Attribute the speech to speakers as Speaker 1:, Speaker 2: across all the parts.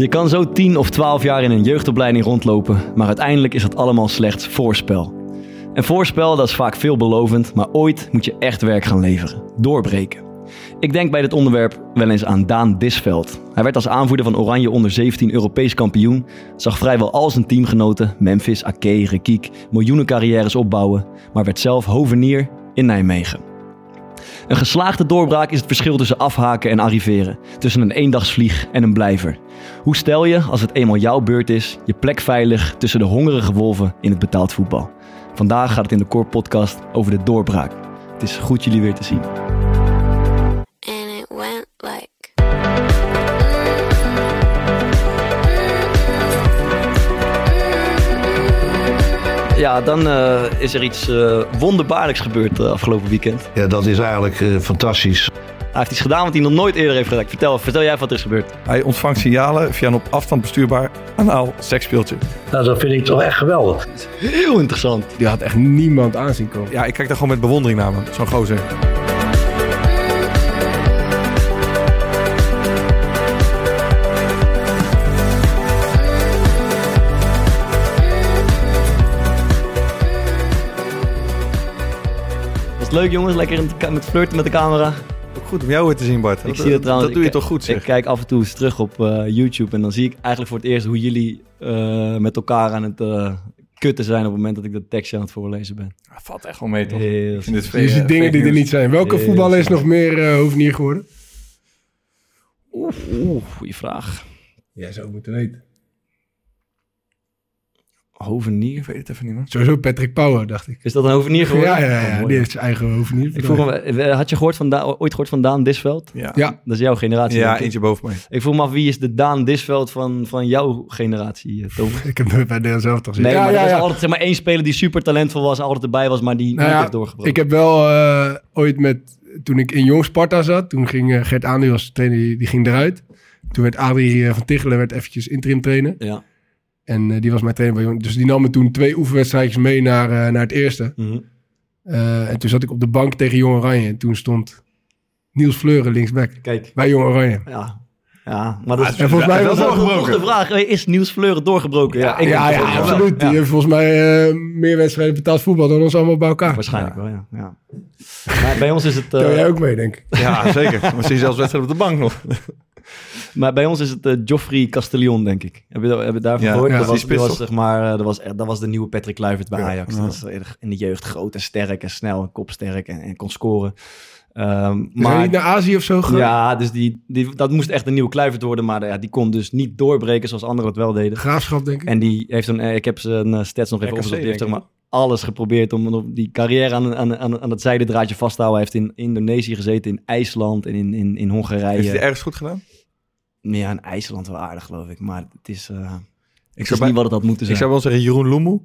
Speaker 1: Je kan zo 10 of 12 jaar in een jeugdopleiding rondlopen, maar uiteindelijk is dat allemaal slechts voorspel. En voorspel dat is vaak veelbelovend, maar ooit moet je echt werk gaan leveren. Doorbreken. Ik denk bij dit onderwerp wel eens aan Daan Disveld. Hij werd als aanvoerder van Oranje onder 17 Europees kampioen, zag vrijwel al zijn teamgenoten, Memphis, Ake, Rekiek, miljoenen carrières opbouwen, maar werd zelf hovenier in Nijmegen. Een geslaagde doorbraak is het verschil tussen afhaken en arriveren, tussen een eendagsvlieg en een blijver. Hoe stel je, als het eenmaal jouw beurt is, je plek veilig tussen de hongerige wolven in het betaald voetbal? Vandaag gaat het in de Core Podcast over de doorbraak. Het is goed jullie weer te zien. Ja, dan eh, is er iets eh, wonderbaarlijks gebeurd uh, afgelopen weekend.
Speaker 2: Ja, dat is eigenlijk eh, fantastisch.
Speaker 1: Hij heeft iets gedaan wat hij nog nooit eerder heeft gedaan. Vertel, vertel jij wat er is gebeurd.
Speaker 3: Hij ontvangt signalen via een op afstand bestuurbaar anaal seksspeeltje.
Speaker 2: Nou, dat vind ik toch echt geweldig.
Speaker 1: Heel interessant.
Speaker 4: Die had echt niemand aanzien komen.
Speaker 3: Ja, ik kijk daar gewoon met bewondering naar, man. Zo'n gozer.
Speaker 1: Leuk jongens? Lekker de met flirten met de camera.
Speaker 3: Ook goed om jou weer te zien, Bart.
Speaker 1: Ik zie het trouwens.
Speaker 3: Dat doe je
Speaker 1: ik-
Speaker 3: toch goed, zeg.
Speaker 1: Ik kijk af en toe eens terug op eh, YouTube en dan zie ik eigenlijk voor het eerst hoe jullie eh, met elkaar aan het eh, kutten zijn op het moment dat ik dat tekstje aan het voorlezen ben.
Speaker 3: Ah, Valt echt wel mee, toch?
Speaker 1: Heel
Speaker 3: Ik vind dit
Speaker 4: Je ziet dingen die er niet zijn. Welke
Speaker 1: Heel
Speaker 4: voetballer is nog meer eh hovenier geworden?
Speaker 1: Oeh, oeh, goeie vraag.
Speaker 4: Jij zou het moeten weten.
Speaker 1: Hovenier?
Speaker 3: Weet het even niet.
Speaker 4: Sowieso Patrick Power, dacht ik.
Speaker 1: Is dat een hovenier geworden?
Speaker 4: Ja, ja, ja.
Speaker 1: Oh, mooi.
Speaker 4: die heeft zijn eigen hovenier.
Speaker 1: Ik vroeg me, eh, had je gehoord van Da- ooit gehoord van Daan Disveld?
Speaker 3: Ja,
Speaker 4: Ja,
Speaker 1: Dat is jouw generatie.
Speaker 3: ja eentje boven mij.
Speaker 1: Ik vroeg me af, wie is de Daan Disveld van, van jouw generatie, eh,
Speaker 4: ik heb nooit bij Nederland zelf toch gezien.
Speaker 1: Nee,
Speaker 4: ja,
Speaker 1: maar
Speaker 4: ja,
Speaker 1: er is
Speaker 4: ja.
Speaker 1: altijd zeg maar, één speler die super talentvol was, altijd erbij was, maar die
Speaker 4: Nou
Speaker 1: niet
Speaker 4: ja,
Speaker 1: heeft doorgebroken.
Speaker 4: Ik heb wel eh, ooit met, toen ik in Jong Sparta zat, toen ging Gert Aandeel als trainer, die, die ging eruit. Toen werd Adrie van Tichelen werd eventjes interim trainer.
Speaker 1: Ja.
Speaker 4: En eh, die was mijn trainer bij Jong. Dus die nam me toen twee oefenwedstrijdjes mee naar, eh, naar het eerste.
Speaker 1: Mhm.
Speaker 4: Eh, en toen zat ik op de bank tegen Jong Oranje. En toen stond Niels Fleuren linksback
Speaker 1: Kijk,
Speaker 4: bij Jong Oranje.
Speaker 1: ja. Ja, maar dat is
Speaker 4: En volgens mij was
Speaker 1: nog de vraag. Is Niels Fleuren doorgebroken? Ja,
Speaker 4: ja, ja, absoluut.
Speaker 1: Ja.
Speaker 4: Die heeft volgens mij eh, meer wedstrijden betaald voetbal dan ons allemaal bij elkaar.
Speaker 1: Waarschijnlijk wel, ja. ja. Maar bij ons is het...
Speaker 4: jij ook mee, denk ik.
Speaker 3: Ja, zeker. Zien zelfs wedstrijd op de bank nog.
Speaker 1: Maar bij ons is het eh Joffrey Castellion, denk ik. Heb je, dat- heb je daarvan
Speaker 3: Ja,
Speaker 1: gehoord?
Speaker 4: ja,
Speaker 1: dat, was, zeg maar, eh, dat, was, dat was de nieuwe Patrick Kluivert bij
Speaker 3: Ja,
Speaker 1: Ajax.
Speaker 3: ja.
Speaker 1: Dat was in de jeugd groot en sterk en snel en kopsterk en, en kon scoren. Ehm,
Speaker 4: Maar
Speaker 1: maar
Speaker 4: niet naar Azië of zo gegaan?
Speaker 1: ja, dus die, die, dat moest echt een nieuwe Kluivert worden. Maar ja, die kon dus niet doorbreken zoals anderen het wel deden.
Speaker 4: Graafschap, denk ik.
Speaker 1: En die heeft een, eh, ik heb zijn stats nog even opgezocht. Die heeft zeg maar alles geprobeerd om om die carrière aan, aan, aan, aan het zijdendraadje vast te houden. Hij heeft in Indonesië gezeten, in IJsland en in, in, in Hongarije.
Speaker 3: Heeft hij ergens goed gedaan?
Speaker 1: Ja, in IJsland wel aardig, geloof ik. Maar het is, eh het
Speaker 3: Ik
Speaker 1: is
Speaker 3: zou,
Speaker 1: niet wat het had moeten
Speaker 3: ik
Speaker 1: zijn.
Speaker 3: zou wel zeggen Jeroen Loemoe.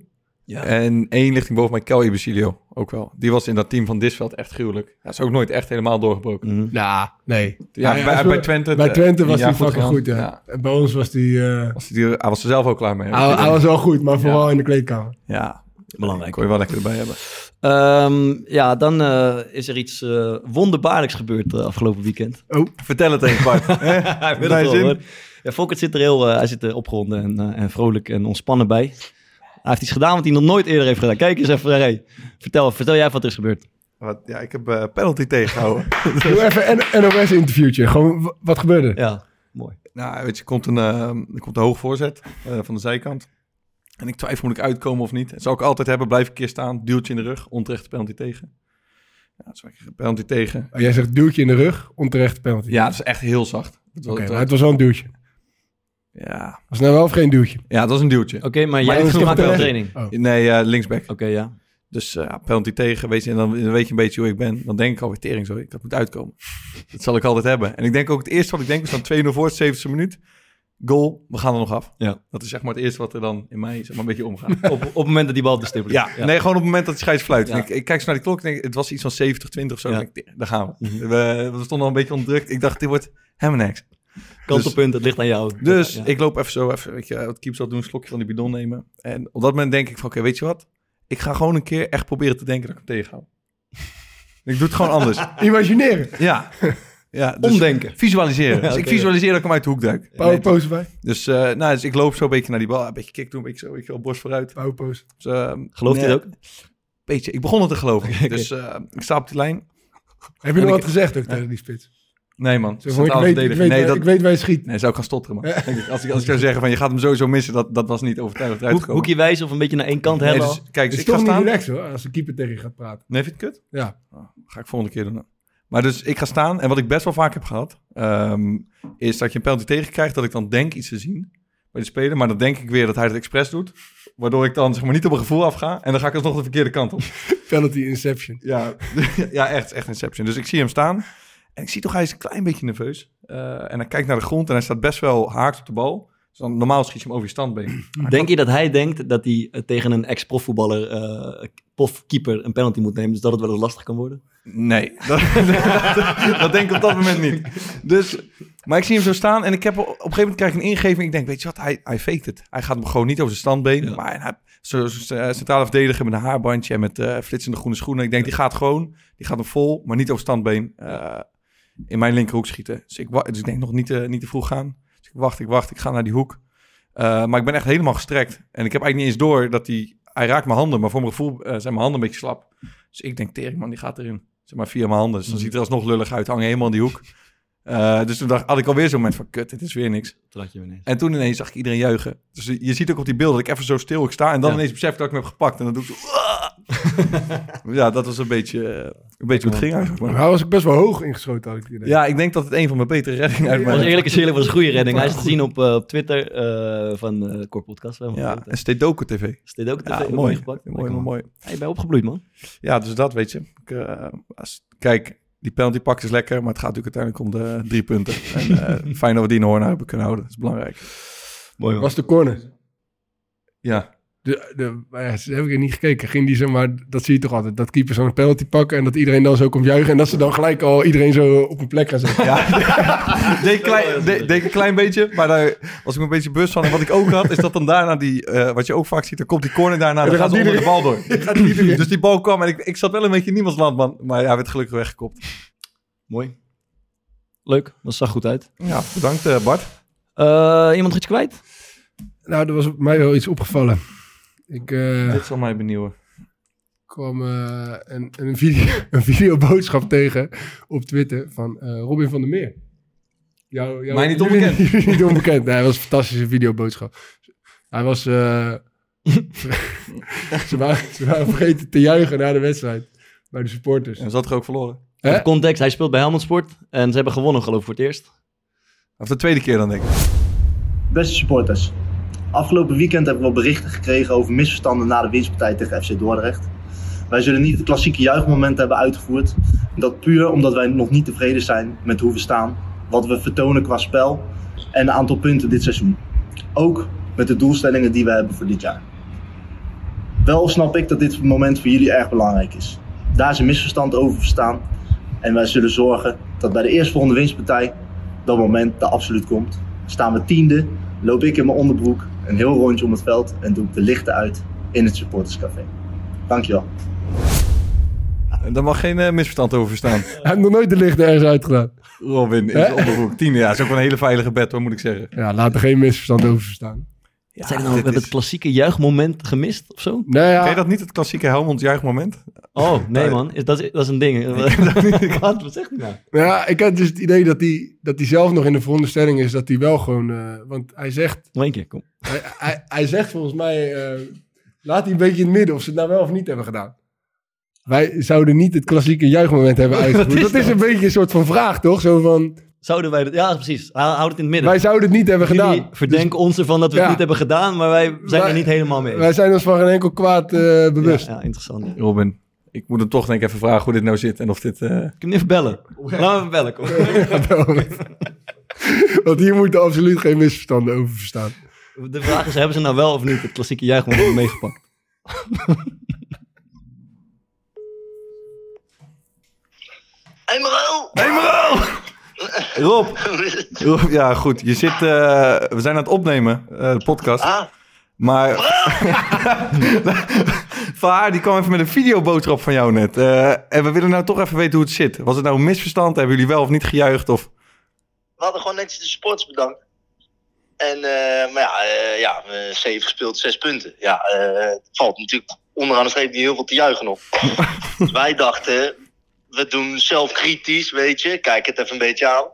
Speaker 1: Ja.
Speaker 3: En één lichting boven mij, Kel Ibicilio. Ook wel. Die was in dat team van Disveld echt gruwelijk. Hij is ook nooit echt helemaal doorgebroken.
Speaker 1: Mhm.
Speaker 4: Nou, nee.
Speaker 3: Ja, bij, bij Twente.
Speaker 4: Bij Twente was hij fucking goed, ja. En bij ons was hij... eh,
Speaker 3: Was hij, hij was er zelf ook klaar mee.
Speaker 4: hij, hij was wel goed, maar vooral in de kleedkamer.
Speaker 3: Ja,
Speaker 1: Belangrijk.
Speaker 3: kon je wel lekker erbij hebben.
Speaker 1: Ehm, ja, dan eh, is er iets eh, wonderbaarlijks gebeurd eh, afgelopen weekend.
Speaker 3: Vertel het eens, Bart.
Speaker 1: Hij wil het wel,
Speaker 3: zin.
Speaker 1: hoor. Ja, Volkert zit er heel eh, hij zit er opgewonden en, eh, en vrolijk en ontspannen bij. Hij heeft iets gedaan wat hij nog nooit eerder heeft gedaan. Kijk eens even, hey, vertel, vertel jij wat er is gebeurd.
Speaker 3: Wat, ja, ik heb eh, penalty tegengehouden.
Speaker 4: Doe even een NOS-interviewtje. Gewoon, wat gebeurde?
Speaker 1: Ja, mooi.
Speaker 3: nou, weet je, er komt een, er komt een hoog voorzet eh, van de zijkant. En ik twijfel, moet ik uitkomen of niet? Dat zal ik altijd hebben, blijf een keer staan, duwtje in de rug, onterechte penalty tegen. Ja, dus ik penalty tegen.
Speaker 4: Oh, jij zegt duwtje in de rug, onterecht penalty.
Speaker 3: Ja, dat is echt heel zacht. Dat was,
Speaker 4: Oké,
Speaker 3: dat-
Speaker 4: maar het was wel een duwtje.
Speaker 3: Ja.
Speaker 4: Was nou wel of geen duwtje?
Speaker 3: ja, dat was een duwtje.
Speaker 1: Oké, maar
Speaker 4: Maar
Speaker 1: jij
Speaker 4: dat is
Speaker 1: op
Speaker 4: terecht?
Speaker 1: training.
Speaker 4: Oh.
Speaker 3: Nee, eh, linksback.
Speaker 1: Oké, ja.
Speaker 3: Dus eh, penalty tegen, weet je, en dan, dan weet je een beetje hoe ik ben. Dan denk ik alweer tering zo, ik dat moet uitkomen. dat zal ik altijd hebben. En ik denk ook het eerste wat ik denk is dan 2-0 voor, het 70ste minuut. Goal, we gaan er nog af.
Speaker 1: Ja.
Speaker 3: Dat is zeg maar het eerste wat er dan in mij zeg maar, een beetje omgaat.
Speaker 1: Op, op het moment dat die bal op de stip ligt.
Speaker 3: Ja, nee, gewoon op het moment dat de scheids fluit.
Speaker 1: Ja.
Speaker 3: Ik, ik kijk zo naar die klok en denk, het was iets van 70, 20 of zo.
Speaker 1: Ja.
Speaker 3: Ik daar gaan we. we. We stonden al een beetje onderdrukt. Ik dacht, dit wordt helemaal niks.
Speaker 1: Kantelpunt, het ligt aan jou.
Speaker 3: Dus
Speaker 1: Ja.
Speaker 3: ik loop even zo, even, weet je, wat keeps zal doen, een slokje van die bidon nemen. En op dat moment denk ik van, oké, weet je wat? Ik ga gewoon een keer echt proberen te denken dat ik hem tegenhoud. ik doe het gewoon anders.
Speaker 4: Imagineren.
Speaker 3: Ja. Ja dus
Speaker 1: Omdenken.
Speaker 3: Visualiseren. Dus ik visualiseer dat ik hem uit de hoek duik.
Speaker 4: Power
Speaker 3: Nee,
Speaker 4: pose bij.
Speaker 3: dus, eh, nou, dus ik loop zo een beetje naar die bal. Een beetje kick doen, een beetje zo, je wel, borst vooruit.
Speaker 4: Power pose.
Speaker 3: Dus, ehm,
Speaker 1: Gelooft hij
Speaker 3: nee,
Speaker 1: het ook?
Speaker 3: Beetje. Ik begon het te geloven. Dus eh, ik sta op die lijn.
Speaker 4: Heb je nog
Speaker 3: ik-
Speaker 4: wat gezegd ook tegen die spits?
Speaker 3: Nee, man.
Speaker 4: Zo ik, weet, ik,
Speaker 3: nee, dat,
Speaker 4: ik weet waar je schiet.
Speaker 3: nee, zou ik gaan stotteren, man. Denk ik. Als, ik, als ik zou zeggen van, je gaat hem sowieso missen, dat, dat was niet overtuigend eruit
Speaker 1: Hoek, hoekje wijzen of een beetje naar één kant
Speaker 3: Nee,
Speaker 1: hebben?
Speaker 3: dus, kijk,
Speaker 4: Het
Speaker 3: dus ik ga
Speaker 4: toch niet
Speaker 3: staan.
Speaker 4: relaxed hoor, als de keeper tegen je gaat praten.
Speaker 3: Nee, vind je het kut?
Speaker 4: Ja.
Speaker 3: Oh, ga ik volgende keer doen. Maar dus ik ga staan en wat ik best wel vaak heb gehad, ehm, is dat je een penalty tegenkrijgt, dat ik dan denk iets te zien bij de speler, maar dan denk ik weer dat hij het expres doet, waardoor ik dan zeg maar niet op een gevoel afga en dan ga ik alsnog de verkeerde kant op.
Speaker 4: Penalty inception.
Speaker 3: Ja, ja echt, echt Inception. Dus ik zie hem staan en ik zie toch, hij is een klein beetje nerveus. Eh, en hij kijkt naar de grond en hij staat best wel haaks op de bal. Dus dan, normaal schiet je hem over je standbeen.
Speaker 1: Denk je dat hij denkt dat hij eh, tegen een ex-profvoetballer, eh profkeeper, een penalty moet nemen, dus dat het wel eens lastig kan worden?
Speaker 3: Nee, dat, dat, dat denk ik op dat moment niet. Dus, maar ik zie hem zo staan en ik heb op een gegeven moment krijg ik een ingeving. Ik denk, weet je wat, hij, hij faked het. Hij gaat hem gewoon niet over zijn standbeen.
Speaker 1: Ja.
Speaker 3: Maar hij, zo, zo, eh, centrale verdediger met een haarbandje en met eh, flitsende groene schoenen. Ik denk, die gaat gewoon, die gaat hem vol, maar niet over standbeen eh, in mijn linkerhoek schieten. Dus ik, dus ik denk nog niet, te- niet te vroeg gaan. Wacht, ik wacht, ik ga naar die hoek. Eh, maar ik ben echt helemaal gestrekt. En ik heb eigenlijk niet eens door dat hij... Hij raakt mijn handen, maar voor mijn gevoel eh, zijn mijn handen een beetje slap. Dus ik denk, tering man, die gaat erin. Zeg maar via mijn handen. Dus dan ziet het er alsnog lullig uit. Hangen helemaal in die hoek. Eh, dus toen dacht, had ik alweer zo'n moment van, kut, dit is weer niks.
Speaker 1: Toen je.
Speaker 3: En toen ineens zag ik iedereen juichen. Dus je ziet ook op die beelden dat ik even zo stil ik sta. En dan
Speaker 1: Ja.
Speaker 3: ineens besef ik dat ik hem heb gepakt. En dan doe ik zo... ja, dat was een beetje, een beetje hoe het ging eigenlijk.
Speaker 4: Maar hij was ook best wel hoog ingeschoten, had ik het idee.
Speaker 3: ja, ik denk dat het een van mijn betere reddingen uit
Speaker 1: Het was
Speaker 3: mijn...
Speaker 1: eerlijk is eerlijk, was een goede redding. Hij is te zien op, eh, op Twitter eh, van eh Core Podcast.
Speaker 3: Ja, en Stedoku TV. Ja,
Speaker 1: TV,
Speaker 3: mooi.
Speaker 1: gepakt.
Speaker 3: Mooi,
Speaker 1: Lekker,
Speaker 3: mooi.
Speaker 1: Hey, je bent opgebloeid, man.
Speaker 3: Ja, dus dat weet je. Ik, eh, als, kijk, die penalty pak is lekker, maar het gaat natuurlijk uiteindelijk om de drie punten. En eh, fijn dat we die in de hoorn hebben kunnen houden. Dat is belangrijk.
Speaker 1: Mooi,
Speaker 4: was de corner.
Speaker 3: Ja,
Speaker 4: De, de, ja, ze heb ik er niet gekeken. Ging die zo, maar dat zie je toch altijd. Dat keepers zo'n penalty pakken en dat iedereen dan zo komt juichen. En dat ze dan gelijk al iedereen zo op een plek gaan zetten.
Speaker 3: ja. deed, een klein, deed een klein beetje, maar daar was ik een beetje bewust van. En wat ik ook had, is dat dan daarna die, eh, wat je ook vaak ziet, dan komt die corner daarna,
Speaker 4: En
Speaker 3: dan
Speaker 4: dan
Speaker 3: gaat onder de bal door.
Speaker 4: Gaat.
Speaker 3: Dus die bal kwam en ik, ik zat wel een beetje in niemands land, man. Maar ja, hij werd gelukkig weggekopt.
Speaker 1: Mooi. Leuk, dat zag goed uit.
Speaker 3: Ja, bedankt eh, Bart.
Speaker 1: Eh, iemand nog iets kwijt?
Speaker 4: Nou, er was mij wel iets opgevallen. Ik eh,
Speaker 3: Dit zal mij benieuwen.
Speaker 4: kwam eh, een, een, video, een videoboodschap tegen op Twitter van eh, Robin van der Meer. Jou, jou,
Speaker 3: Mij niet
Speaker 4: jullie-
Speaker 3: onbekend.
Speaker 4: jullie niet onbekend. Nee, hij was een fantastische videoboodschap. Hij was... eh, ze, waren, ze waren vergeten te juichen na de wedstrijd. Bij de supporters.
Speaker 3: En zat er ook verloren.
Speaker 4: Hè?
Speaker 1: Voor context, hij speelt bij Helmond Sport en ze hebben gewonnen geloof ik voor het eerst.
Speaker 3: Of de tweede keer dan, denk ik.
Speaker 5: Beste supporters, afgelopen weekend hebben we wat berichten gekregen over misverstanden na de winstpartij tegen FC Dordrecht. Wij zullen niet het klassieke juichmoment hebben uitgevoerd. Dat puur omdat wij nog niet tevreden zijn met hoe we staan, wat we vertonen qua spel en een aantal punten dit seizoen. Ook met de doelstellingen die we hebben voor dit jaar. Wel snap ik dat dit moment voor jullie erg belangrijk is. Daar is een misverstand over verstaan en wij zullen zorgen dat bij de eerstvolgende winstpartij dat moment er absoluut komt. Staan we tiende, loop ik in mijn onderbroek een heel rondje om het veld en doe ik de lichten uit in het supporterscafé. Dankjewel.
Speaker 3: En Daar mag geen eh, misverstand over staan.
Speaker 4: Hij heeft nog nooit de lichten ergens uitgedaan.
Speaker 3: Robin zijn onderbroek. Tiende, ja, is ook wel een hele veilige bed, hoor, moet ik zeggen.
Speaker 4: Ja, laat er geen misverstand over verstaan.
Speaker 3: Ja,
Speaker 1: Zijn we nou, we hebben
Speaker 3: is-
Speaker 1: het klassieke juichmoment gemist of zo?
Speaker 4: Nou ja,
Speaker 3: Ken je dat niet, het klassieke Helmond juichmoment?
Speaker 1: Oh, nee man, is, dat, is, dat is een ding. Wat, wat zegt hij nou?
Speaker 4: Ja, ik had dus het idee dat hij, dat hij zelf nog in de veronderstelling is dat hij wel gewoon... eh, want hij zegt,
Speaker 1: Nog keer, kom.
Speaker 4: hij, hij, hij zegt volgens mij... eh, laat hij een beetje in het midden of ze het nou wel of niet hebben gedaan. Wij zouden niet het klassieke juichmoment hebben uitgevoerd.
Speaker 1: is
Speaker 4: Dat is
Speaker 1: dat?
Speaker 4: een beetje een soort van vraag, toch? Zo van,
Speaker 1: Zouden wij dat... Ja, precies. Hou houd het in het midden.
Speaker 4: Wij zouden het niet hebben
Speaker 1: Jullie
Speaker 4: gedaan.
Speaker 1: verdenken ons ervan dat we het
Speaker 4: Ja.
Speaker 1: niet hebben gedaan, maar wij zijn
Speaker 4: Wij-
Speaker 1: er niet helemaal mee.
Speaker 4: Wij zijn ons van geen enkel kwaad eh, bewust.
Speaker 1: Ja, ja, interessant. ja.
Speaker 3: Robin, ik moet hem toch denk ik even vragen hoe dit nou zit en of dit... eh,
Speaker 1: Ik kan even bellen. Laten we hem bellen. Kom.
Speaker 4: Want hier moeten absoluut geen misverstanden over verstaan.
Speaker 1: De vraag is, hebben ze nou wel of niet het klassieke juichmoment meegepakt?
Speaker 6: Hey Maro!
Speaker 3: Rob, Rob, ja goed, je zit, eh, we zijn aan het opnemen, eh, de podcast.
Speaker 6: Ah,
Speaker 3: Maar Van haar, die kwam even met een videoboodschap van jou net. Eh, en we willen nou toch even weten hoe het zit. Was het nou een misverstand? Hebben jullie wel of niet gejuicht? Of...
Speaker 6: we hadden gewoon netjes de supporters bedankt. En, maar ja, ja, zeven gespeeld, zes punten. Ja, het valt natuurlijk onderaan de streep niet heel veel te juichen dus wij dachten, we doen zelf kritisch, weet je. Kijk het even een beetje aan.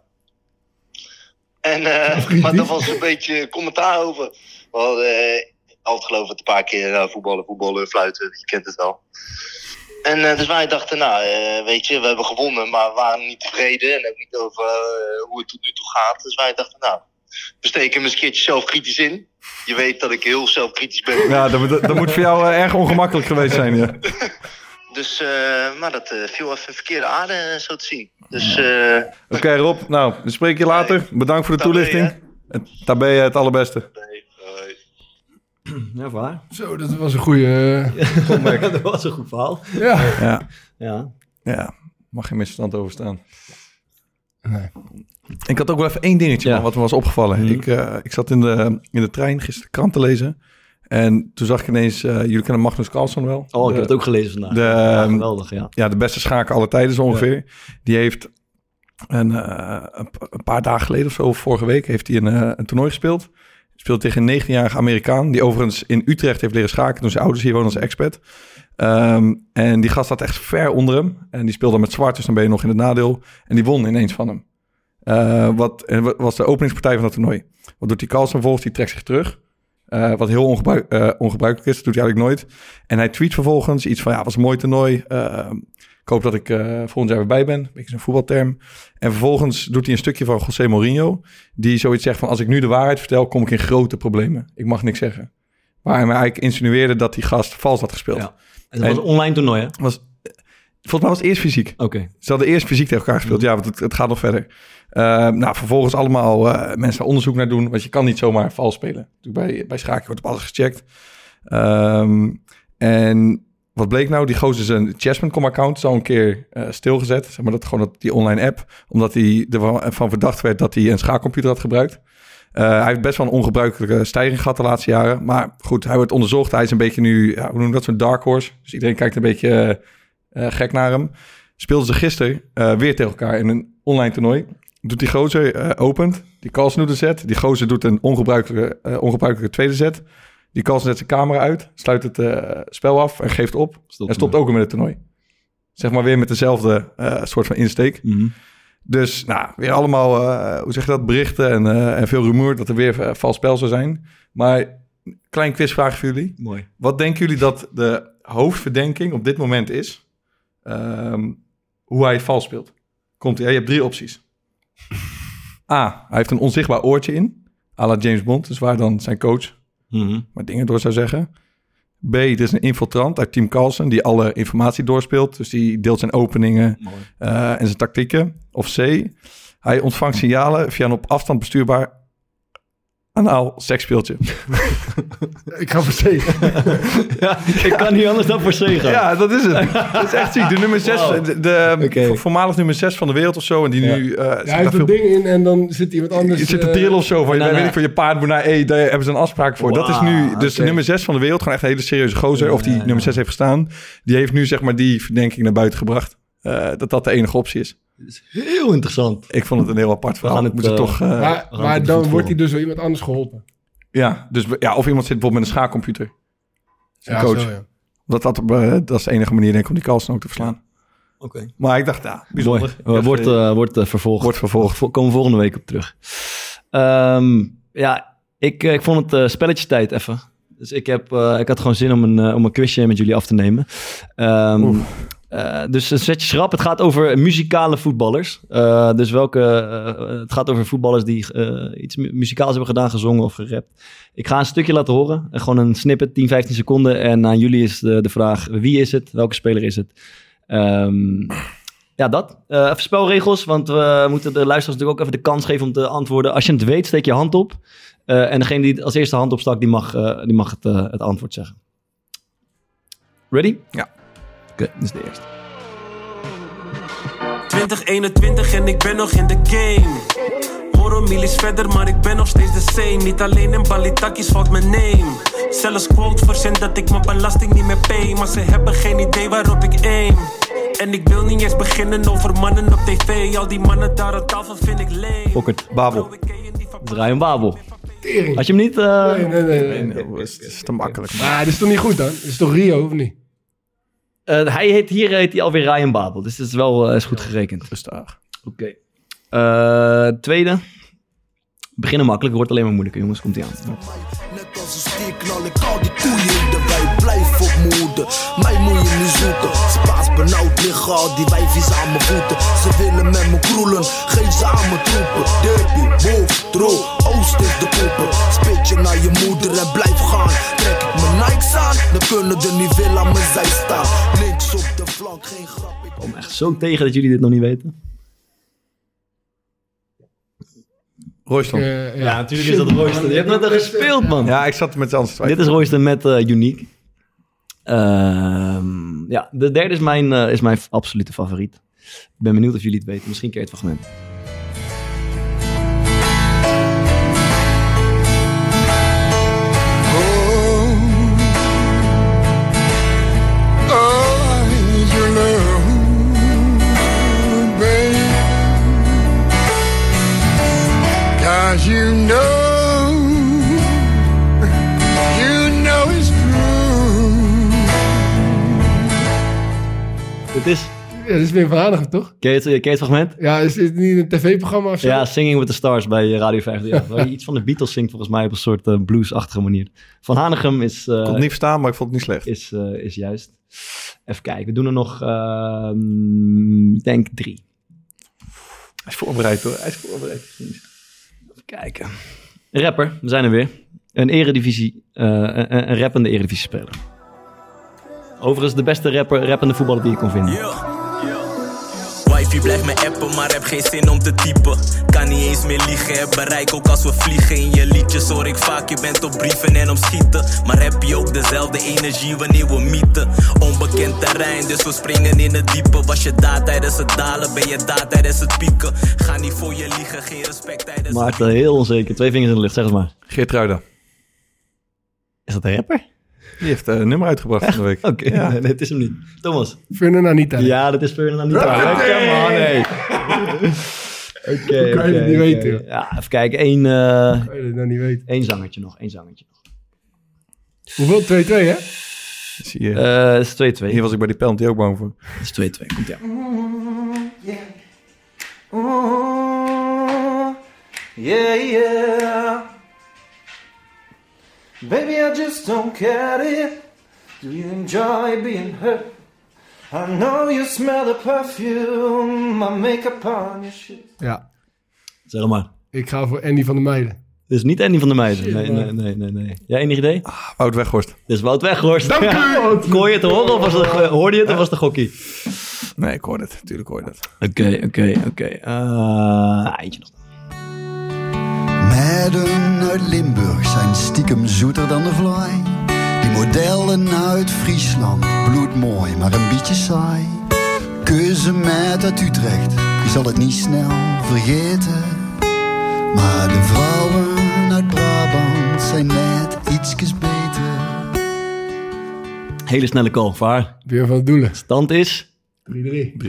Speaker 6: En, eh, maar daar was een beetje commentaar over. We hadden eh, altijd geloof ik een paar keer nou, voetballen, voetballen, fluiten. Je kent het wel. En eh, dus wij dachten, nou, eh, weet je, we hebben gewonnen, maar we waren niet tevreden. En ook niet over eh, hoe het tot nu toe gaat. Dus wij dachten, nou, we steken hem eens een keertje zelfkritisch in. Je weet dat ik heel zelfkritisch ben.
Speaker 3: Ja, dat, dat, dat moet voor jou eh, erg ongemakkelijk geweest zijn. Ja.
Speaker 6: Dus, eh, maar dat eh, viel even verkeerde aarde, eh, zo te zien. Dus, eh
Speaker 3: Oké Rob, nou, we spreken je later. Bedankt voor de
Speaker 6: Tabé,
Speaker 3: toelichting. Het- Daar ben je het allerbeste.
Speaker 1: Ja, waar?
Speaker 4: Zo, dat was een goede...
Speaker 1: dat was een goed verhaal.
Speaker 4: ja.
Speaker 3: Ja,
Speaker 1: Ja.
Speaker 3: ja. mag geen misverstand over staan.
Speaker 4: Nee.
Speaker 3: Ik had ook wel even één dingetje
Speaker 1: Ja.
Speaker 3: man, wat me was opgevallen.
Speaker 1: Mhm.
Speaker 3: Ik, eh, ik zat in de, in de trein gisteren de krant te lezen. En toen zag ik ineens, eh, jullie kennen Magnus Carlsen wel?
Speaker 1: Oh, ik
Speaker 3: De-
Speaker 1: heb het ook gelezen vandaag.
Speaker 3: de-
Speaker 1: ja, geweldig, ja.
Speaker 3: ja, de beste schaker aller tijden zo ongeveer. Die heeft een, eh, een, paar dagen geleden of zo, vorige week, heeft hij een, eh, een toernooi gespeeld. Speelt tegen een 19-jarige Amerikaan, die overigens in Utrecht heeft leren schaken toen zijn ouders hier wonen als expat. Ehm, en die gast zat echt ver onder hem. En die speelde met zwart, dus dan ben je nog in het nadeel. En die won ineens van hem. Wat en wat was de openingspartij van dat toernooi. Wat doet die Carlsen volgens? Die trekt zich terug. Eh, wat heel ongebruik, eh, ongebruikelijk is, dat doet hij eigenlijk nooit. En hij tweet vervolgens iets van, ja, was een mooi toernooi. Eh, ik hoop dat ik eh, volgend jaar weer bij ben. Een beetje zo'n voetbalterm. En vervolgens doet hij een stukje van José Mourinho. Die zoiets zegt van, als ik nu de waarheid vertel, kom ik in grote problemen. Ik mag niks zeggen. Waar hij eigenlijk insinueerde dat die gast vals had gespeeld.
Speaker 1: Ja. En dat was een online toernooi, hè?
Speaker 3: Was, volgens mij was het eerst fysiek.
Speaker 1: Oké.
Speaker 3: Ze hadden eerst fysiek tegen elkaar gespeeld. Ja, want het, het gaat nog verder. Eh, nou, vervolgens allemaal eh, mensen onderzoek naar doen. Want je kan niet zomaar vals spelen. Bij, bij schaken wordt op alles gecheckt. Ehm, en wat bleek nou? Die gozer zijn Chessman.com account is al een keer eh, stilgezet. Zeg maar dat gewoon dat, die online app. Omdat hij ervan verdacht werd dat hij een schaakcomputer had gebruikt. Eh, hij heeft best wel een ongebruikelijke stijging gehad de laatste jaren. Maar goed, hij wordt onderzocht. Hij is een beetje nu, ja, hoe noem je dat, zo'n dark horse. Dus iedereen kijkt een beetje gek naar hem. Speelden ze gisteren weer tegen elkaar in een online toernooi. Doet die gozer, eh, opent. Die Carlsen set. Die gozer doet een ongebruikelijke, eh, ongebruikelijke tweede set. Die Carlsen zet zijn camera uit. Sluit het eh, spel af en geeft op.
Speaker 1: Stopt
Speaker 3: en stopt ook weer met het toernooi. Zeg maar weer met dezelfde soort van insteek.
Speaker 1: Mhm.
Speaker 3: Dus nou, weer allemaal, hoe zeg je dat, berichten en, en veel rumoer dat er weer vals spel zou zijn. Maar klein quizvraag voor jullie.
Speaker 1: Mooi.
Speaker 3: Wat denken jullie dat de hoofdverdenking op dit moment is? Ehm, hoe hij vals speelt. Komt hè? je hebt drie opties. A, hij heeft een onzichtbaar oortje in. à la James Bond, dus waar dan zijn coach
Speaker 1: Mhm.
Speaker 3: maar dingen door zou zeggen. B, het is een infiltrant uit Team Carlsen die alle informatie doorspeelt. Dus die deelt zijn openingen eh, en zijn tactieken. Of C, hij ontvangt signalen via een op afstand bestuurbaar anaal seksspeeltje.
Speaker 4: Ik ga verzekeren.
Speaker 1: Ja, ik kan niet anders dan voor C gaan.
Speaker 3: Ja, dat is het. Dat is echt ziek. De nummer 6,
Speaker 1: Wow.
Speaker 3: de, de voormalig nummer 6 van de wereld of zo. En die
Speaker 1: Ja.
Speaker 3: nu... eh,
Speaker 4: Ja,
Speaker 3: zit
Speaker 4: hij heeft een ding in en dan zit iemand anders...
Speaker 3: Je zit te
Speaker 4: eh,
Speaker 3: trillen of zo. Van,
Speaker 1: nou,
Speaker 3: weet
Speaker 1: nou.
Speaker 3: ik van je paard moet naar E. Daar hebben ze een afspraak voor. dat is nu... Dus de
Speaker 1: oké.
Speaker 3: nummer 6 van de wereld, gewoon echt een hele serieuze gozer.
Speaker 1: Ja,
Speaker 3: of die nummer 6 heeft gestaan. Die heeft nu zeg maar die verdenking naar buiten gebracht. eh, dat dat de enige optie is.
Speaker 1: Dat is heel interessant.
Speaker 3: Ik vond het een heel apart verhaal.
Speaker 1: het,
Speaker 3: moet
Speaker 1: eh,
Speaker 3: toch... eh,
Speaker 4: Maar, maar
Speaker 1: het
Speaker 4: dan wordt hij dus door iemand anders geholpen.
Speaker 3: ja, dus ja, of iemand zit bijvoorbeeld met een schaakcomputer. Zijn
Speaker 4: Ja,
Speaker 3: coach.
Speaker 4: zo, ja.
Speaker 3: Dat, dat, eh, dat is de enige manier denk ik om die Carlsen ook te verslaan.
Speaker 1: Oké.
Speaker 3: Maar ik dacht, ja, bijzonder.
Speaker 1: Mooi. Wordt, wordt eh, vervolgd.
Speaker 3: wordt vervolgd.
Speaker 1: Vo- Komen we volgende week op terug. Ehm, ja, ik, ik vond het eh spelletje tijd even. Dus ik, heb, eh, ik had gewoon zin om een, om een quizje met jullie af te nemen. Ehm, Eh, dus een zet je schrap. Het gaat over muzikale voetballers. Eh, dus welke... eh, het gaat over voetballers die iets mu- muzikaals hebben gedaan, gezongen of gerapt. Ik ga een stukje laten horen. Gewoon een snippet, 10, 15 seconden. En aan jullie is de, de vraag, wie is het? Welke speler is het? Ehm, ja, dat. Even spelregels, want we moeten de luisteraars natuurlijk ook even de kans geven om te antwoorden. Als je het weet, steek je hand op. En degene die als eerste hand opstak, die mag, die mag het, het antwoord zeggen. Ready?
Speaker 3: Ja.
Speaker 1: Oké, is de eerste.
Speaker 7: 2021 en ik ben nog in de game. Horror milies verder, maar ik ben nog steeds de same. Niet alleen in balitakjes valt mijn name. Zelfs quote verzend dat ik mijn belasting niet meer pay. Maar ze hebben geen idee waarop ik aim. En ik wil niet eens beginnen over mannen op tv. Al die mannen daar aan tafel vind ik leem.
Speaker 1: Fokkert.
Speaker 3: Babel.
Speaker 1: Is Ryan Babel.
Speaker 4: Tering.
Speaker 1: Had je hem niet... eh,
Speaker 4: Nee, nee, nee.
Speaker 3: Nee,
Speaker 4: nee.
Speaker 3: nee, dat is, te makkelijk.
Speaker 4: Maar dit is toch niet goed dan? Dit is toch Rio, of niet?
Speaker 1: Eh, hij heet, hier heet hij alweer Ryan Babel. Dus dat is wel eh, is goed gerekend.
Speaker 3: Rustig.
Speaker 1: Oké. Eh, tweede. Beginnen makkelijk, wordt alleen maar moeilijker, jongens. Komt ie aan.
Speaker 8: Net als een stier knal ik al die koeien in de. Moeder, mij moet je niet zoeken. Spaans benauwd liggen al die wijfjes aan mijn voeten. Ze willen met me kroelen, geef ze aan mijn troepen. Derby, bof, tro, oost is de poepen. Spit je naar je moeder en blijf gaan. Trek ik mijn Nikes aan, dan kunnen er niet veel aan mijn zij staan. Links op de flank, geen grap. Ik
Speaker 1: kom echt zo tegen dat jullie dit nog niet weten.
Speaker 3: Royston.
Speaker 4: Eh,
Speaker 1: Ja, natuurlijk is dat Royston. Je hebt met hem gespeeld, man.
Speaker 3: Ja, ik zat met z'n anders
Speaker 1: Dit is Royston met eh Unique. Ehm, ja, de derde is mijn, eh, is mijn absolute favoriet. Ik ben benieuwd of jullie het weten. Misschien je het fragment.
Speaker 9: Cause you know,
Speaker 1: Dit is...
Speaker 4: Ja, is weer Vereniging, toch?
Speaker 1: Ken je het, ken je het fragment?
Speaker 4: Ja, is dit niet een tv-programma of zo?
Speaker 1: Ja, Singing with the Stars bij eh, Radio 5. Ja, waar je iets van de Beatles zingt volgens mij op een soort eh, bluesachtige manier. Van Hanegem is, eh,
Speaker 3: Ik kon het niet verstaan, maar ik vond het niet slecht.
Speaker 1: is, eh, is juist. Even kijken, we doen er nog, ehm, ik denk drie.
Speaker 3: Hij is voorbereid hoor. Hij is voorbereid.
Speaker 1: Even kijken. Rapper, we zijn er weer. Een eredivisie, eh, een, een rappende eredivisie-speler. Overigens de beste rapper, rappende voetballer die je kon vinden.
Speaker 7: Wifey blijft me appen, maar heb geen zin om te typen. Kan niet eens meer liegen, heb bereik ook als we vliegen. In je liedjes hoor ik vaak, je bent op brieven en op schieten. Maar heb je ook dezelfde energie wanneer we mieten? Onbekend terrein, dus we springen in het diepe. Was je daar tijdens het dalen, ben je daar tijdens het pieken. Ga niet voor je liegen, geen respect tijdens
Speaker 1: Maarten, heel onzeker. Twee vingers in de lucht, zeg het maar.
Speaker 3: Geert Ruida.
Speaker 1: Is dat een rapper?
Speaker 3: Die heeft eh, een nummer uitgebracht van de week.
Speaker 1: Oké,
Speaker 3: Ja.
Speaker 1: nee, nee, het is hem niet. Thomas.
Speaker 4: Fernand Anita.
Speaker 1: Ja, dat is Fernand Anita. Come on, nee. Oké,
Speaker 4: kan je
Speaker 1: oké,
Speaker 4: het niet weten?
Speaker 1: Ja, even kijken. Eén, eh
Speaker 4: Ik weet het nog niet weten.
Speaker 1: één zangertje nog, één zangertje nog.
Speaker 4: Hoeveel? 2-2, hè?
Speaker 3: Zie je.
Speaker 1: Eh, Het is 2-2.
Speaker 3: Hier was ik bij die penalty ook bang voor.
Speaker 1: Het is 2-2, komt ja.
Speaker 7: Yeah, yeah. Baby, I just don't get it. Do you enjoy being hurt? I know you smell the perfume, my makeup on your shit.
Speaker 4: Ja.
Speaker 1: Zeg maar.
Speaker 4: Ik ga voor Andy van der Meijden.
Speaker 1: Dit is niet Andy van der Meijden. Nee, nee, nee, nee, nee. Jij enig idee?
Speaker 3: Wout Weghorst.
Speaker 1: Dit is Wout Weghorst. Dank u! Kon je het horen of was het, hoorde je het of was het een gokkie?
Speaker 3: Nee, ik hoorde het. Natuurlijk hoorde het.
Speaker 1: Oké, oké, oké. Eh, Eentje nog.
Speaker 10: Meiden uit Limburg zijn stiekem zoeter dan de vlaai. Die modellen uit Friesland, bloedmooi, maar een beetje saai. Keuze met uit Utrecht, je zal het niet snel vergeten. Maar de vrouwen uit Brabant zijn net ietsjes beter.
Speaker 1: Hele snelle call. Waar?
Speaker 4: Weer van het doelen. 3-3.
Speaker 1: Stand is?
Speaker 3: 3-3.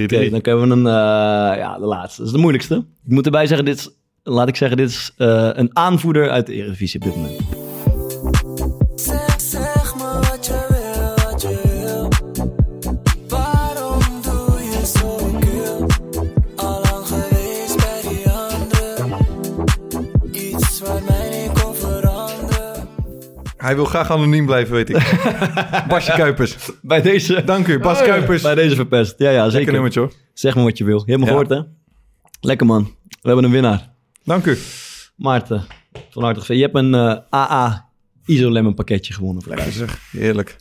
Speaker 1: Oké, dan kunnen we een... eh, ja, de laatste. Dat is de moeilijkste. Ik moet erbij zeggen, dit is... Laat ik zeggen, dit is eh, een aanvoerder uit de Eredivisie op dit moment.
Speaker 3: Hij wil graag anoniem blijven, weet ik. Basje Kuipers.
Speaker 1: Bij deze...
Speaker 3: Dank u, Bas
Speaker 1: Oh.
Speaker 3: Kuipers.
Speaker 1: Bij deze verpest. Ja, ja, zeker.
Speaker 3: Lekker nummertje hoor.
Speaker 1: Zeg maar wat je wil. Je hebt me
Speaker 3: Ja.
Speaker 1: gehoord, hè? Lekker, man. We hebben een winnaar.
Speaker 3: Dank u.
Speaker 1: Maarten, van harte gefeliciteerd. Je hebt een eh, AA Isolemon pakketje gewonnen.
Speaker 3: Lekker zeg, heerlijk.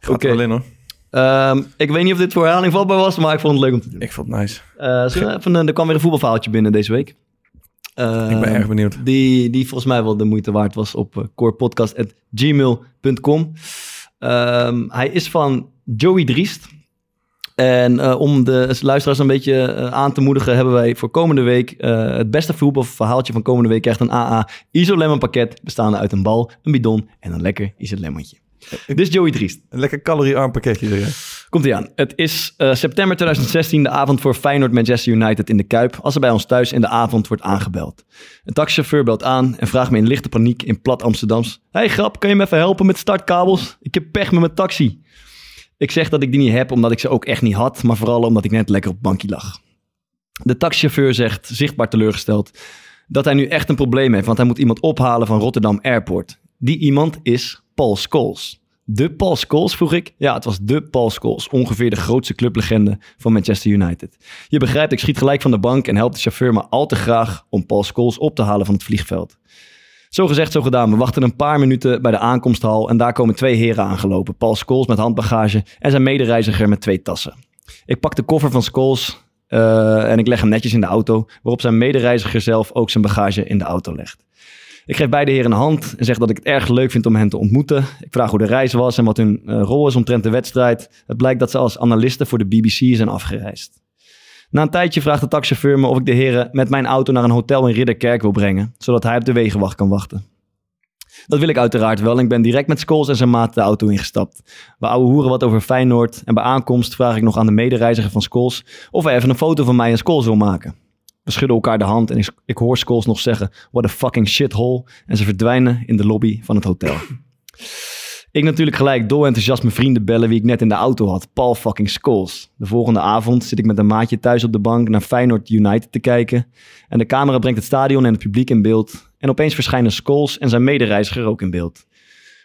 Speaker 3: Gaat
Speaker 1: Oké.
Speaker 3: er wel in hoor.
Speaker 1: Ehm, ik weet niet of dit voor herhaling vatbaar was, maar ik vond het leuk om te doen.
Speaker 3: Ik vond het nice.
Speaker 1: Eh, we even, er kwam weer een voetbalverhaaltje binnen deze week. Eh,
Speaker 3: Ik ben erg benieuwd.
Speaker 1: Die, die volgens mij wel de moeite waard was op uh, corepodcast.gmail.com. Ehm, hij is van Joey Driest. En eh, om de luisteraars een beetje eh, aan te moedigen, hebben wij voor komende week eh, het beste voetbalverhaaltje van komende week krijgt een AA Isolemon pakket bestaande uit een bal, een bidon en een lekker Isolemontje. Dit is Joey Driest.
Speaker 3: Een lekker caloriearm pakketje zeg.
Speaker 1: Komt ie aan. Het is september 2016, de avond voor Feyenoord Manchester United in de Kuip, als er bij ons thuis in de avond wordt aangebeld. Een taxichauffeur belt aan en vraagt me in lichte paniek in plat Amsterdams. Hey grap, kan je me even helpen met startkabels? Ik heb pech met mijn taxi. Ik zeg dat ik die niet heb, omdat ik ze ook echt niet had, maar vooral omdat ik net lekker op het bankje lag. De taxichauffeur zegt, zichtbaar teleurgesteld, dat hij nu echt een probleem heeft, want hij moet iemand ophalen van Rotterdam Airport. Die iemand is Paul Scholes. De Paul Scholes, vroeg ik? Ja, het was de Paul Scholes, ongeveer de grootste clublegende van Manchester United. Je begrijpt, ik schiet gelijk van de bank en help de chauffeur maar al te graag om Paul Scholes op te halen van het vliegveld. Zo gezegd, zo gedaan. We wachten een paar minuten bij de aankomsthal en daar komen twee heren aangelopen. Paul Scholes met handbagage en zijn medereiziger met twee tassen. Ik pak de koffer van Scholes eh, en ik leg hem netjes in de auto, waarop zijn medereiziger zelf ook zijn bagage in de auto legt. Ik geef beide heren een hand en zeg dat ik het erg leuk vind om hen te ontmoeten. Ik vraag hoe de reis was en wat hun eh, rol is omtrent de wedstrijd. Het blijkt dat ze als analisten voor de BBC zijn afgereisd. Na een tijdje vraagt de taxichauffeur me of ik de heren met mijn auto naar een hotel in Ridderkerk wil brengen, zodat hij op de wegenwacht kan wachten. Dat wil ik uiteraard wel en ik ben direct met Scholes en zijn maat de auto ingestapt. We ouwe hoeren wat over Feyenoord en bij aankomst vraag ik nog aan de medereiziger van Scholes of hij even een foto van mij en Scholes wil maken. We schudden elkaar de hand en ik, ik hoor Scholes nog zeggen, what a fucking shithole, en ze verdwijnen in de lobby van het hotel. Ik natuurlijk gelijk dol enthousiast mijn vrienden bellen wie ik net in de auto had. Paul fucking Scholes. De volgende avond zit ik met een maatje thuis op de bank naar Feyenoord United te kijken. En de camera brengt het stadion en het publiek in beeld. En opeens verschijnen Scholes en zijn medereiziger ook in beeld.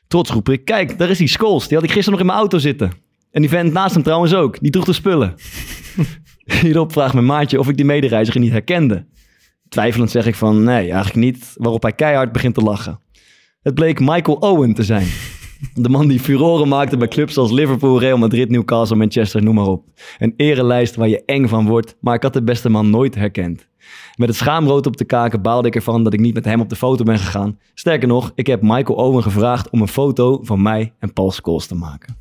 Speaker 1: Trots roep ik, kijk, daar is die Scholes. Die had ik gisteren nog in mijn auto zitten. En die vent naast hem trouwens ook. Die droeg de spullen. Hierop vraagt mijn maatje of ik die medereiziger niet herkende. Twijfelend zeg ik van, nee, eigenlijk niet. Waarop hij keihard begint te lachen. Het bleek Michael Owen te zijn. De man die furoren maakte bij clubs als Liverpool, Real Madrid, Newcastle, Manchester, noem maar op. Een erenlijst waar je eng van wordt, maar ik had de beste man nooit herkend. Met het schaamrood op de kaken baalde ik ervan dat ik niet met hem op de foto ben gegaan. Sterker nog, ik heb Michael Owen gevraagd om een foto van mij en Paul Scholes te maken.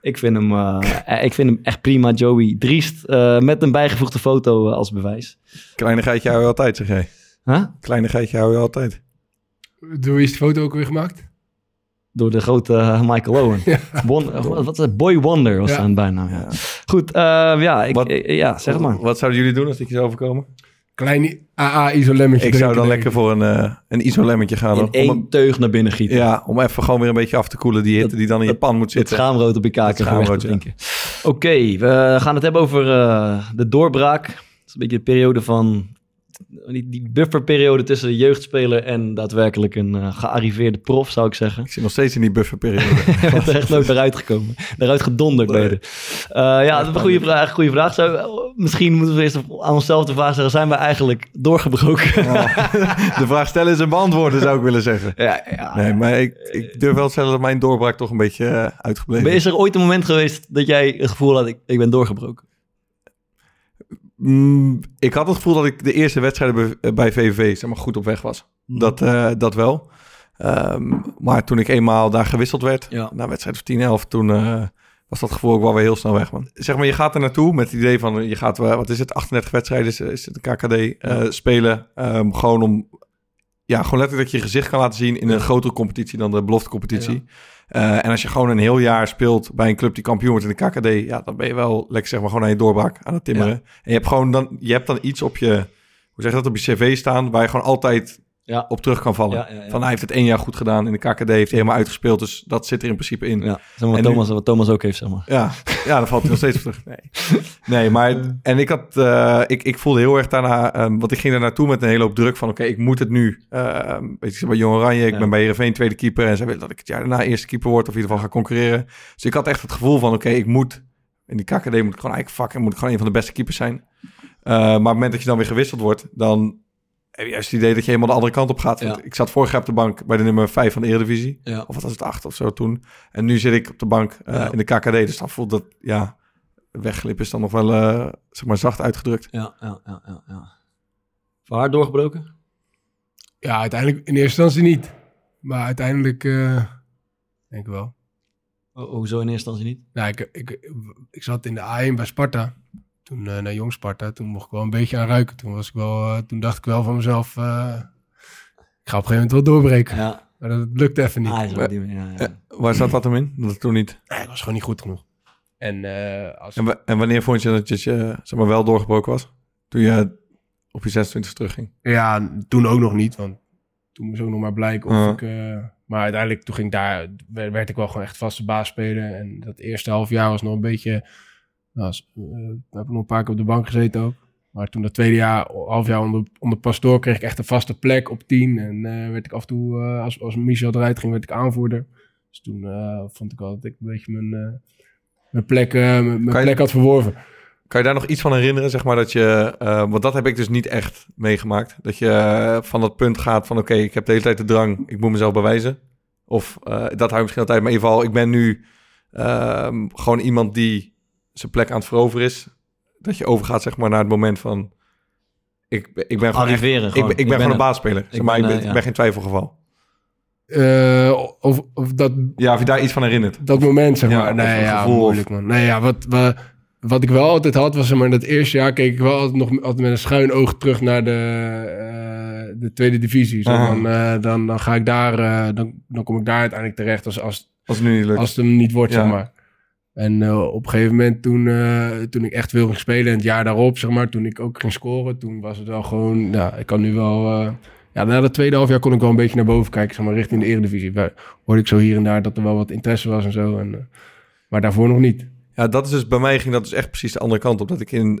Speaker 1: Ik vind hem, eh, ik vind hem echt prima, Joey. Driest, eh, met een bijgevoegde foto eh, als bewijs.
Speaker 3: Kleinigheidje hou je altijd, zeg jij.
Speaker 1: Huh?
Speaker 3: Kleinigheidje hou je altijd.
Speaker 4: Door wie is de foto ook weer gemaakt?
Speaker 1: Door de grote eh, Michael Owen. Wat is het? Boy Wonder was
Speaker 4: Ja.
Speaker 1: zijn bijnaam. Ja. Goed, eh, ja, ik,
Speaker 3: Wat-
Speaker 1: eh, ja, zeg het maar.
Speaker 3: Wat zouden jullie doen als dit je zou overkomen?
Speaker 4: Klein AA-isolemmetje
Speaker 3: Ik zou dan lekker voor een, een isolemmetje gaan.
Speaker 1: In.
Speaker 3: Om
Speaker 1: één
Speaker 3: een-
Speaker 1: teug naar binnen gieten.
Speaker 3: ja, om even gewoon weer een beetje af te koelen. Die hitte die dan in je pan moet
Speaker 1: Het
Speaker 3: zitten.
Speaker 1: schaamrood op je kaken
Speaker 3: Het schaamrood,
Speaker 1: drinken. Oké, we gaan het hebben over eh, de doorbraak. Het is een beetje de periode van... Die, die bufferperiode tussen de jeugdspeler en daadwerkelijk een eh, gearriveerde prof, zou ik zeggen.
Speaker 3: Ik zit nog steeds in die bufferperiode.
Speaker 1: Bent er echt nooit eruit gekomen. Eruit gedonderd er. Eh, ja, dat is een goede vraag. Goede vraag. Zou, misschien moeten we eerst aan onszelf de vraag stellen: zijn we eigenlijk doorgebroken?
Speaker 3: de vraag stellen is een beantwoorden, zou ik willen zeggen.
Speaker 1: Ja, ja.
Speaker 3: Nee, maar ik, ik durf wel te stellen dat mijn doorbraak toch een beetje eh, uitgebleven
Speaker 1: Maar Is er ooit een moment geweest dat jij het gevoel had: ik, ik ben doorgebroken?
Speaker 3: Mm, ik had het gevoel dat ik de eerste wedstrijden bij, bij VVV zeg maar, goed op weg was.
Speaker 1: Mhm.
Speaker 3: Dat, eh, dat wel. Ehm, maar toen ik eenmaal daar gewisseld werd,
Speaker 1: Ja.
Speaker 3: na wedstrijd of 10, 11, toen eh, was dat gevoel ook wel weer heel snel weg. Man. Zeg maar, je gaat er naartoe met het idee van, je gaat, eh, wat is het, 38 wedstrijden is, is het de KKD eh, spelen. Ehm, gewoon om, ja, gewoon letterlijk dat je je gezicht kan laten zien in een grotere competitie dan de beloftecompetitie. Eh, en als je gewoon een heel jaar speelt bij een club die kampioen wordt in de KKD, ja, dan ben je wel lekker zeg maar gewoon aan je doorbraak aan het timmeren. En je hebt gewoon dan, je hebt dan iets op je, hoe zeg je dat, op je cv staan waar je gewoon altijd
Speaker 1: Ja.
Speaker 3: op terug kan vallen.
Speaker 1: Ja, ja, ja.
Speaker 3: Van hij heeft het één jaar goed gedaan in de KKD, heeft hij helemaal uitgespeeld. Dus dat zit er in principe in.
Speaker 1: Ja, zeg maar wat,
Speaker 3: En nu-
Speaker 1: Thomas, wat Thomas ook heeft, zeg maar.
Speaker 3: Ja, ja dan valt hij nog steeds op terug. Nee, nee maar en ik, had, eh, ik, ik voelde heel erg daarna, ehm, want ik ging daar naartoe met een hele hoop druk van, oké, ik moet het nu. Ehm, weet je, bij Jong Oranje, ik ben bij Heerenveen tweede keeper en zij willen dat ik het jaar daarna eerste keeper word of in ieder geval ga concurreren. Dus ik had echt het gevoel van, oké, ik moet, in die KKD moet ik gewoon eigenlijk fucking, moet ik gewoon een van de beste keepers zijn. Eh, maar op het moment dat je dan weer gewisseld wordt, dan heb je juist het idee dat je helemaal de andere kant op gaat. Want
Speaker 1: Ja.
Speaker 3: Ik zat vorig jaar op de bank bij de nummer 5 van de Eredivisie.
Speaker 1: Ja.
Speaker 3: Of wat was het, 8 of zo toen. En nu zit ik op de bank eh,
Speaker 1: Ja.
Speaker 3: in de KKD. Dus dan voelt dat, ja, wegglip is dan nog wel, eh, zeg maar, zacht uitgedrukt.
Speaker 1: Ja, ja, ja, ja. ja. Van haar doorgebroken?
Speaker 4: Ja, uiteindelijk in eerste instantie niet. Maar uiteindelijk eh, denk ik wel.
Speaker 1: Oh, hoezo in eerste instantie niet?
Speaker 4: Nou, ik, ik, ik zat in de A1 bij Sparta. Toen eh, naar Jong Sparta. Toen mocht ik wel een beetje aan ruiken. Toen, was ik wel, eh, toen dacht ik wel van mezelf... eh, ik ga op een gegeven moment wel doorbreken.
Speaker 1: Ja.
Speaker 4: Maar dat lukte even niet.
Speaker 1: Ah, zo, die, ja, ja.
Speaker 3: Waar zat dat hem in? Dat het toen niet.
Speaker 4: Nee, ik was gewoon niet goed genoeg. En, eh, als,
Speaker 3: En, wa- en wanneer vond je dat je, zeg maar, wel doorgebroken was? Toen je op je 26 terugging.
Speaker 4: Ja, toen ook nog niet, want toen moest ook nog maar blijken of ik... eh, maar uiteindelijk, toen ging ik daar, werd, werd ik wel gewoon echt vaste baas spelen. En dat eerste half jaar was nog een beetje... Nou, als- eh, heb ik nog een paar keer op de bank gezeten ook. Maar toen dat tweede jaar, half jaar onder, onder Pastoor, kreeg ik echt een vaste plek op 10. En eh, werd ik af en toe, eh, als, als Michel eruit ging, werd ik aanvoerder. Dus toen vond ik wel dat ik een beetje mijn, mijn, plek, mijn, mijn
Speaker 3: je-
Speaker 4: plek had verworven.
Speaker 3: Kan je daar nog iets van herinneren, zeg maar, dat je... want dat heb ik dus niet echt meegemaakt. Dat je van dat punt gaat van, oké, ik heb de hele tijd de drang, ik moet mezelf bewijzen. Of dat hou ik misschien altijd, maar in ieder geval, ik ben nu ehm, gewoon iemand die zijn plek aan het veroveren is. Dat je overgaat, zeg maar, naar het moment van... Ik, ben- ik ben gewoon echt-
Speaker 1: Arriveren
Speaker 3: ik,
Speaker 1: gewoon.
Speaker 3: ben- ik
Speaker 1: Ik
Speaker 3: ben gewoon een
Speaker 1: een-
Speaker 3: baasspeler. Zeg
Speaker 1: ik
Speaker 3: maar,
Speaker 1: ben,
Speaker 3: ik, ben,
Speaker 1: eh,
Speaker 3: ik ben geen twijfelgeval.
Speaker 4: Eh, of, of dat,
Speaker 3: Ja, of je daar iets van herinnert.
Speaker 4: dat moment, zeg maar. Nee, ja,
Speaker 3: gevoel
Speaker 4: moeilijk, man. Nee, ja, wat, wat, wat ik wel altijd had, was zeg maar, in dat eerste jaar keek ik wel altijd nog altijd met een schuin oog terug naar de, eh, de tweede divisie. Zo, dan, eh, dan, dan ga ik daar, eh, dan, dan kom ik daar uiteindelijk terecht als, als,
Speaker 3: Als het nu niet lukt.
Speaker 4: als het hem niet wordt,
Speaker 3: Ja.
Speaker 4: zeg maar. En eh, op een gegeven moment, toen, eh, toen ik echt wil ging spelen, en het jaar daarop, zeg maar, toen ik ook ging scoren, toen was het wel gewoon, ja, ik kan nu wel, eh, ja, na dat tweede half jaar kon ik wel een beetje naar boven kijken, zeg maar, richting de eredivisie. Waar- Hoorde ik zo hier en daar dat er wel wat interesse was en zo, en, maar daarvoor nog niet.
Speaker 3: Ja, dat is dus bij mij ging dat dus echt precies de andere kant op. Dat ik in,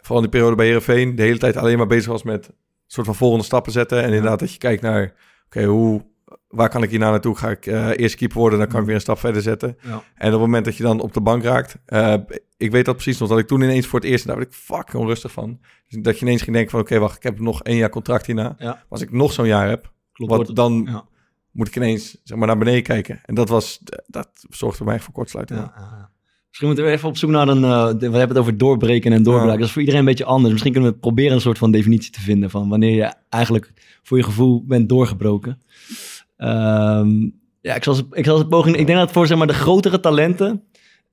Speaker 3: vooral in die periode bij Herenveen, de hele tijd alleen maar bezig was met soort van volgende stappen zetten. En inderdaad dat je kijkt naar, oké, hoe, waar kan ik hierna naartoe? Ga ik eh eerst keeper worden, dan kan ik weer een stap verder zetten.
Speaker 1: Ja.
Speaker 3: En op het moment dat je dan op de bank raakt, eh, ik weet dat precies nog, dat ik toen ineens voor het eerst, daar werd ik fucking onrustig van. Dus dat je ineens ging denken van, oké, wacht, ik heb nog één jaar contract hierna.
Speaker 1: Ja.
Speaker 3: Als ik nog zo'n jaar heb,
Speaker 1: Klopt,
Speaker 3: wat, dan
Speaker 1: ja.
Speaker 3: moet ik ineens zeg maar, naar beneden kijken. En dat was, dat zorgde mij voor kortsluiting.
Speaker 1: Ja. Misschien moeten we even op zoek naar een... eh, we hebben het over doorbreken en doorbraken.
Speaker 3: Ja.
Speaker 1: Dat is voor iedereen een beetje anders. Misschien kunnen we proberen een soort van definitie te vinden... van wanneer je eigenlijk voor je gevoel bent doorgebroken. Ehm, ja, ik zal, ze, ik zal ze poging... Ik denk dat voor zeg maar, de grotere talenten...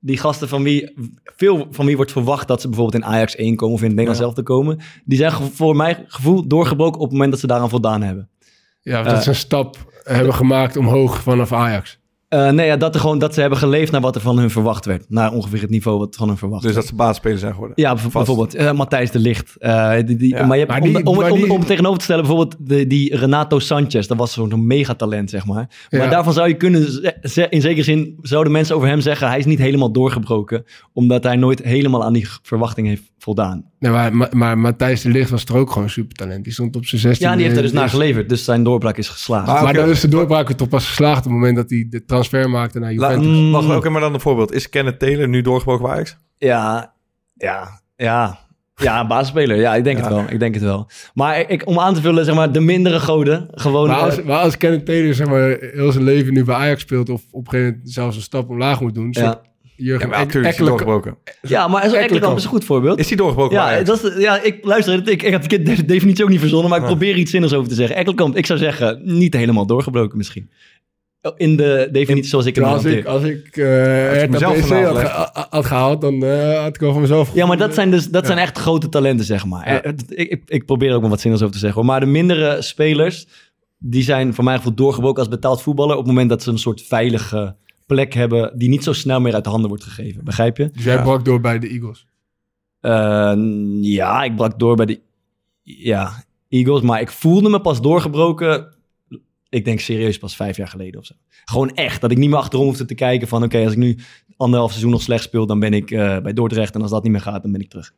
Speaker 1: die gasten van wie... veel van wie wordt verwacht dat ze bijvoorbeeld in Ajax 1 komen... of in het Nederlands
Speaker 3: Ja.
Speaker 1: zelf te komen... die zijn voor mijn gevoel doorgebroken op het moment dat ze daaraan voldaan hebben.
Speaker 4: Ja,
Speaker 1: Eh.
Speaker 4: dat ze een stap hebben gemaakt omhoog vanaf Ajax.
Speaker 1: Eh, nee, ja, dat, er gewoon, dat ze hebben geleefd naar wat er van hun verwacht werd. Naar ongeveer het niveau wat van hun verwacht
Speaker 3: Dus
Speaker 1: werd.
Speaker 3: dat ze baasspeler zijn geworden.
Speaker 1: Ja,
Speaker 3: Vast.
Speaker 1: bijvoorbeeld eh, Matthijs de Licht. Eh, die, die,
Speaker 3: Ja,
Speaker 1: maar je hebt,
Speaker 4: maar
Speaker 1: om,
Speaker 4: die-
Speaker 1: om,
Speaker 4: maar
Speaker 1: om,
Speaker 4: die-
Speaker 1: om het tegenover te stellen, bijvoorbeeld de, die Renato Sanchez. Dat was zo'n megatalent, zeg maar. Maar
Speaker 4: Ja.
Speaker 1: daarvan zou je kunnen, in zekere zin, zouden mensen over hem zeggen, hij is niet helemaal doorgebroken. Omdat hij nooit helemaal aan die verwachting heeft voldaan.
Speaker 4: Nee, maar, maar, maar Matthijs de Ligt was er ook gewoon een supertalent. Die stond op zijn 16.
Speaker 1: Ja, die heeft er dus naar geleverd. Dus zijn doorbraak is geslaagd.
Speaker 3: Ah,
Speaker 4: Maar dan is de doorbraak er toch pas geslaagd op het moment dat hij de transfer maakte naar
Speaker 3: La,
Speaker 4: Juventus.
Speaker 1: Mm.
Speaker 3: wacht, oké, maar dan een voorbeeld. Is Kenneth Taylor nu doorgebroken bij Ajax?
Speaker 1: Ja, ja, ja. Ja, basisspeler. Ja, ik denk
Speaker 3: Ja.
Speaker 1: het wel. Ik denk het wel. Maar ik, om aan te vullen, zeg maar, de mindere goden. Gewoon...
Speaker 4: maar, als, maar als Kenneth Taylor zeg maar, heel zijn leven nu bij Ajax speelt... of op een gegeven moment zelfs een stap omlaag moet doen...
Speaker 1: Ja.
Speaker 3: Ja,
Speaker 4: Jurgen
Speaker 3: natuurlijk is
Speaker 4: Ekkelenkamp-
Speaker 3: doorgebroken.
Speaker 1: ja, maar.
Speaker 4: Ekkelenkamp
Speaker 1: is een goed voorbeeld.
Speaker 3: Is hij doorgebroken
Speaker 1: Ja,
Speaker 3: Ajax?
Speaker 1: dat is, ja, ik luister, ik, ik heb de definitie ook niet verzonnen, maar ik probeer iets zinnigs over te zeggen. Ekkelenkamp, ik zou zeggen, niet helemaal doorgebroken misschien. In de definitie zoals ik hem
Speaker 4: als ik,
Speaker 1: hanteer.
Speaker 4: als ik eh
Speaker 3: mezelf
Speaker 4: had,
Speaker 3: leg.
Speaker 4: ge- had gehaald, dan eh, had ik wel van mezelf
Speaker 1: Ja, maar dat zijn dus dat zijn echt grote talenten, zeg maar.
Speaker 4: Ja.
Speaker 1: Eh, het- Ik, ik, ik probeer er ook maar wat zinnigs over te zeggen. hoor. Maar de mindere spelers, die zijn voor mij gevoel doorgebroken als betaald voetballer... op het moment dat ze een soort veilige plek hebben... die niet zo snel meer uit de handen wordt gegeven. Begrijp je?
Speaker 4: Dus jij
Speaker 3: Ja.
Speaker 4: brak door bij de Eagles.
Speaker 1: Eh, ja, ik brak door bij de... Ja, Eagles. Maar ik voelde me pas doorgebroken, ik denk serieus pas vijf jaar geleden of zo. Gewoon echt, dat ik niet meer achterom hoefde te kijken van... oké, als ik nu anderhalf seizoen nog slecht speel... dan ben ik eh, bij Dordrecht en als dat niet meer gaat, dan ben ik terug.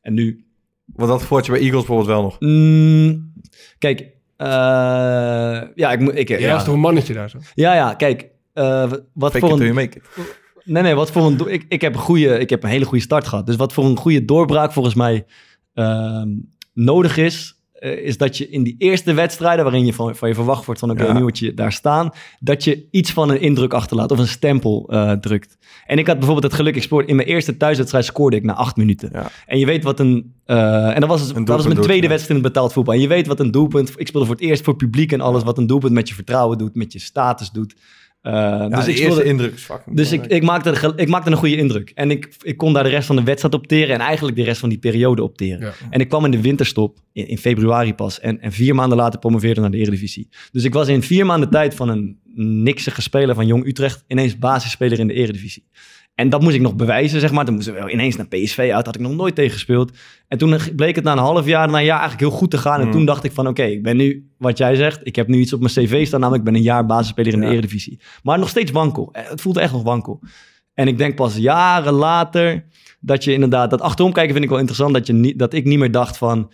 Speaker 1: En nu...
Speaker 3: Want dat voort je bij Eagles bijvoorbeeld wel nog.
Speaker 1: Mm, kijk, eh, ja, ik moet... Ik,
Speaker 4: Jij
Speaker 1: ja,
Speaker 4: was toch een mannetje daar zo?
Speaker 1: Ja, ja, kijk. Eh, wat
Speaker 3: Fake
Speaker 1: voor een...
Speaker 3: you make it.
Speaker 1: Nee, nee, wat voor een... Ik, ik, heb een goede, ik heb een hele goede start gehad. Dus wat voor een goede doorbraak volgens mij ehm, nodig is... eh, is dat je in die eerste wedstrijden... waarin je van, van je verwacht wordt van... oké,
Speaker 3: Ja.
Speaker 1: nu moet je daar staan... dat je iets van een indruk achterlaat... of een stempel eh, drukt. En ik had bijvoorbeeld het geluk... ik in mijn eerste thuiswedstrijd scoorde ik na acht minuten.
Speaker 3: Ja.
Speaker 1: En je weet wat een... en dat was, dat was mijn tweede
Speaker 3: ja.
Speaker 1: wedstrijd in het betaald voetbal. En je weet wat een doelpunt... Ik speelde voor het eerst voor het publiek en alles... wat een doelpunt met je vertrouwen doet... met je status doet. Eh,
Speaker 3: Ja,
Speaker 1: dus
Speaker 3: de
Speaker 1: ik speelde,
Speaker 3: indruk is
Speaker 1: dus ik, ik, maakte, ik maakte een goede indruk. En ik, ik kon daar de rest van de wedstrijd opteren. En eigenlijk de rest van die periode opteren.
Speaker 4: Ja.
Speaker 1: En ik kwam in de winterstop in, in februari pas. En, en vier maanden later promoveerde naar de Eredivisie. Dus ik was in vier maanden tijd van een niksige speler van Jong Utrecht... ineens basisspeler in de Eredivisie. En dat moest ik nog bewijzen, zeg maar. Toen moesten we ineens naar PSV uit. Had ik nog nooit tegen gespeeld. En toen bleek het na een half jaar, na een jaar eigenlijk heel goed te gaan. En
Speaker 3: Mm.
Speaker 1: toen dacht ik van, oké, ik ben nu, wat jij zegt... ik heb nu iets op mijn cv staan, namelijk ik ben een jaar basisspeler in de
Speaker 3: Ja.
Speaker 1: Eredivisie. Maar nog steeds wankel. Eh, Het voelde echt nog wankel. En ik denk pas jaren later dat je inderdaad... Dat achterom kijken vind ik wel interessant. Dat, je niet, dat ik niet meer dacht van...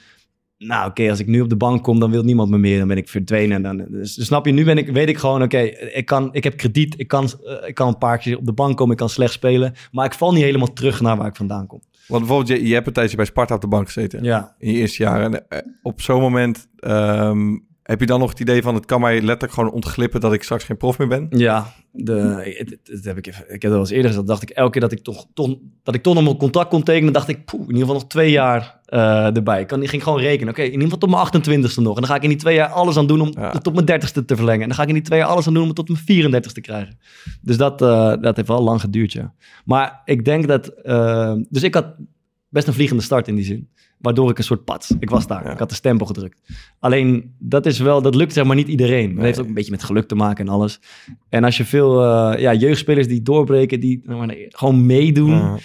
Speaker 1: Nou, oké, als ik nu op de bank kom, dan wil niemand me meer. Dan ben ik verdwenen. En dan, dus, dus snap je, nu ben ik, weet ik gewoon, oké, ik, kan, ik heb krediet. Ik kan, eh, ik kan een paar keer op de bank komen. Ik kan slecht spelen. Maar ik val niet helemaal terug naar waar ik vandaan kom.
Speaker 3: Want bijvoorbeeld, je, je hebt een tijdje bij Sparta op de bank gezeten.
Speaker 1: Ja.
Speaker 3: In je eerste jaar. En eh, op zo'n moment ehm, heb je dan nog het idee van... het kan mij letterlijk gewoon ontglippen dat ik straks geen prof meer ben?
Speaker 1: Ja, de, het, het heb ik, even- ik heb dat wel eens eerder gezegd. dacht ik elke keer dat ik toch, toch, dat ik toch nog mijn contract kon tekenen, dacht ik, poeh, in ieder geval nog twee jaar eh, erbij. Ik, kan, ik ging gewoon rekenen. Oké, in ieder geval tot mijn 28ste nog. En dan ga ik in die twee jaar alles aan doen om
Speaker 3: Ja.
Speaker 1: tot, tot mijn 30ste te verlengen. En dan ga ik in die twee jaar alles aan doen om het tot mijn 34ste te krijgen. Dus dat, eh, dat heeft wel lang geduurd, ja. Maar ik denk dat... eh, dus ik had best een vliegende start in die zin. Waardoor ik een soort pad. Ik was daar.
Speaker 3: Ja.
Speaker 1: Ik had de stempel gedrukt. Alleen, dat is wel... Dat lukt zeg maar niet iedereen. Dat heeft ook een beetje met geluk te maken en alles. En als je veel eh, ja, jeugdspelers die doorbreken, die nou gewoon meedoen.
Speaker 3: Ja.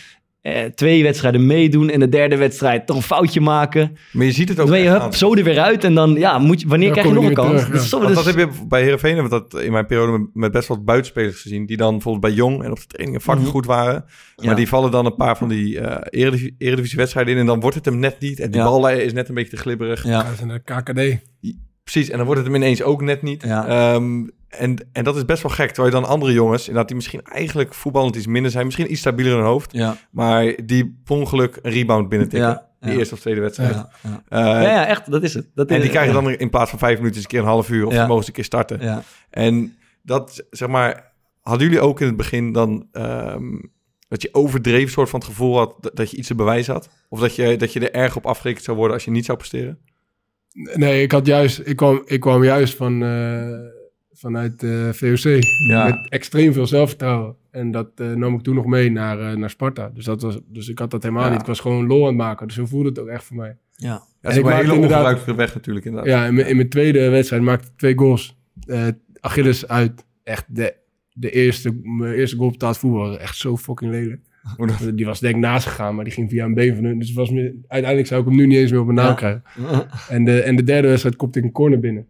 Speaker 1: Eh, twee wedstrijden meedoen en de derde wedstrijd toch een foutje maken.
Speaker 3: Maar je ziet het ook
Speaker 1: Dan ben je
Speaker 3: echt
Speaker 1: hup,
Speaker 3: aan.
Speaker 1: zo er weer uit en dan, ja, moet je, wanneer
Speaker 4: Dan
Speaker 1: krijg je nog een kans?
Speaker 4: terug,
Speaker 1: Dat
Speaker 3: Want heb je bij Heerenveen, we dat in mijn periode met, met best wel buitenspelers gezien... die dan bijvoorbeeld bij Jong en op de trainingen fucking
Speaker 1: Mhm.
Speaker 3: goed waren. Maar
Speaker 1: Ja.
Speaker 3: die vallen dan een paar van die eh eredivisie, eredivisiewedstrijden in... en dan wordt het hem net niet. En die
Speaker 1: Ja.
Speaker 3: bal is net een beetje te glibberig.
Speaker 1: Ja.
Speaker 4: Dat is een KKD.
Speaker 3: Precies, en dan wordt het hem ineens ook net niet.
Speaker 1: Ja.
Speaker 3: Ehm, en, en dat is best wel gek. Terwijl je dan andere jongens, inderdaad, die misschien eigenlijk voetballend iets minder zijn... misschien iets stabieler in hun hoofd...
Speaker 1: Ja,
Speaker 3: maar die per ongeluk een rebound binnentikken.
Speaker 1: Ja,
Speaker 3: Die
Speaker 1: ja.
Speaker 3: eerste of tweede wedstrijd.
Speaker 1: ja, ja.
Speaker 3: Eh,
Speaker 1: ja, ja, echt, dat is het. Dat
Speaker 3: En
Speaker 1: is-
Speaker 3: die krijgen
Speaker 1: ja.
Speaker 3: dan in plaats van vijf minuten eens een keer een half uur... of
Speaker 1: Ja.
Speaker 3: eens een keer starten.
Speaker 1: Ja.
Speaker 3: En dat, zeg maar, hadden jullie ook in het begin dan ehm, dat je overdreven soort van het gevoel had dat, dat je iets te bewijzen had? Of dat je, dat je er erg op afgerekend zou worden als je niet zou presteren?
Speaker 4: Nee, ik had juist, ik kwam, ik kwam juist van, eh, vanuit eh VOC.
Speaker 3: Ja.
Speaker 4: Met extreem veel zelfvertrouwen. En dat eh, nam ik toen nog mee naar, eh, naar Sparta. Dus, dat was, dus ik had dat helemaal
Speaker 3: Ja.
Speaker 4: niet. Ik was gewoon lol aan het maken. Dus zo voelde het ook echt voor mij.
Speaker 1: Ja.
Speaker 3: Dat is een
Speaker 4: maakte
Speaker 3: hele
Speaker 4: inderdaad-
Speaker 3: ongebruikelijke weg natuurlijk inderdaad.
Speaker 4: Ja, in mijn, in mijn tweede wedstrijd maakte ik twee goals. Eh Achilles uit. Echt de, de eerste, mijn eerste goal betaald voetbal. was Echt zo fucking lelijk. Die was denk ik naast gegaan, maar die ging via een been van hun. Dus was me, uiteindelijk zou ik hem nu niet eens meer op mijn naam
Speaker 1: Ja.
Speaker 4: krijgen. En de, en de derde wedstrijd kopte ik een corner binnen.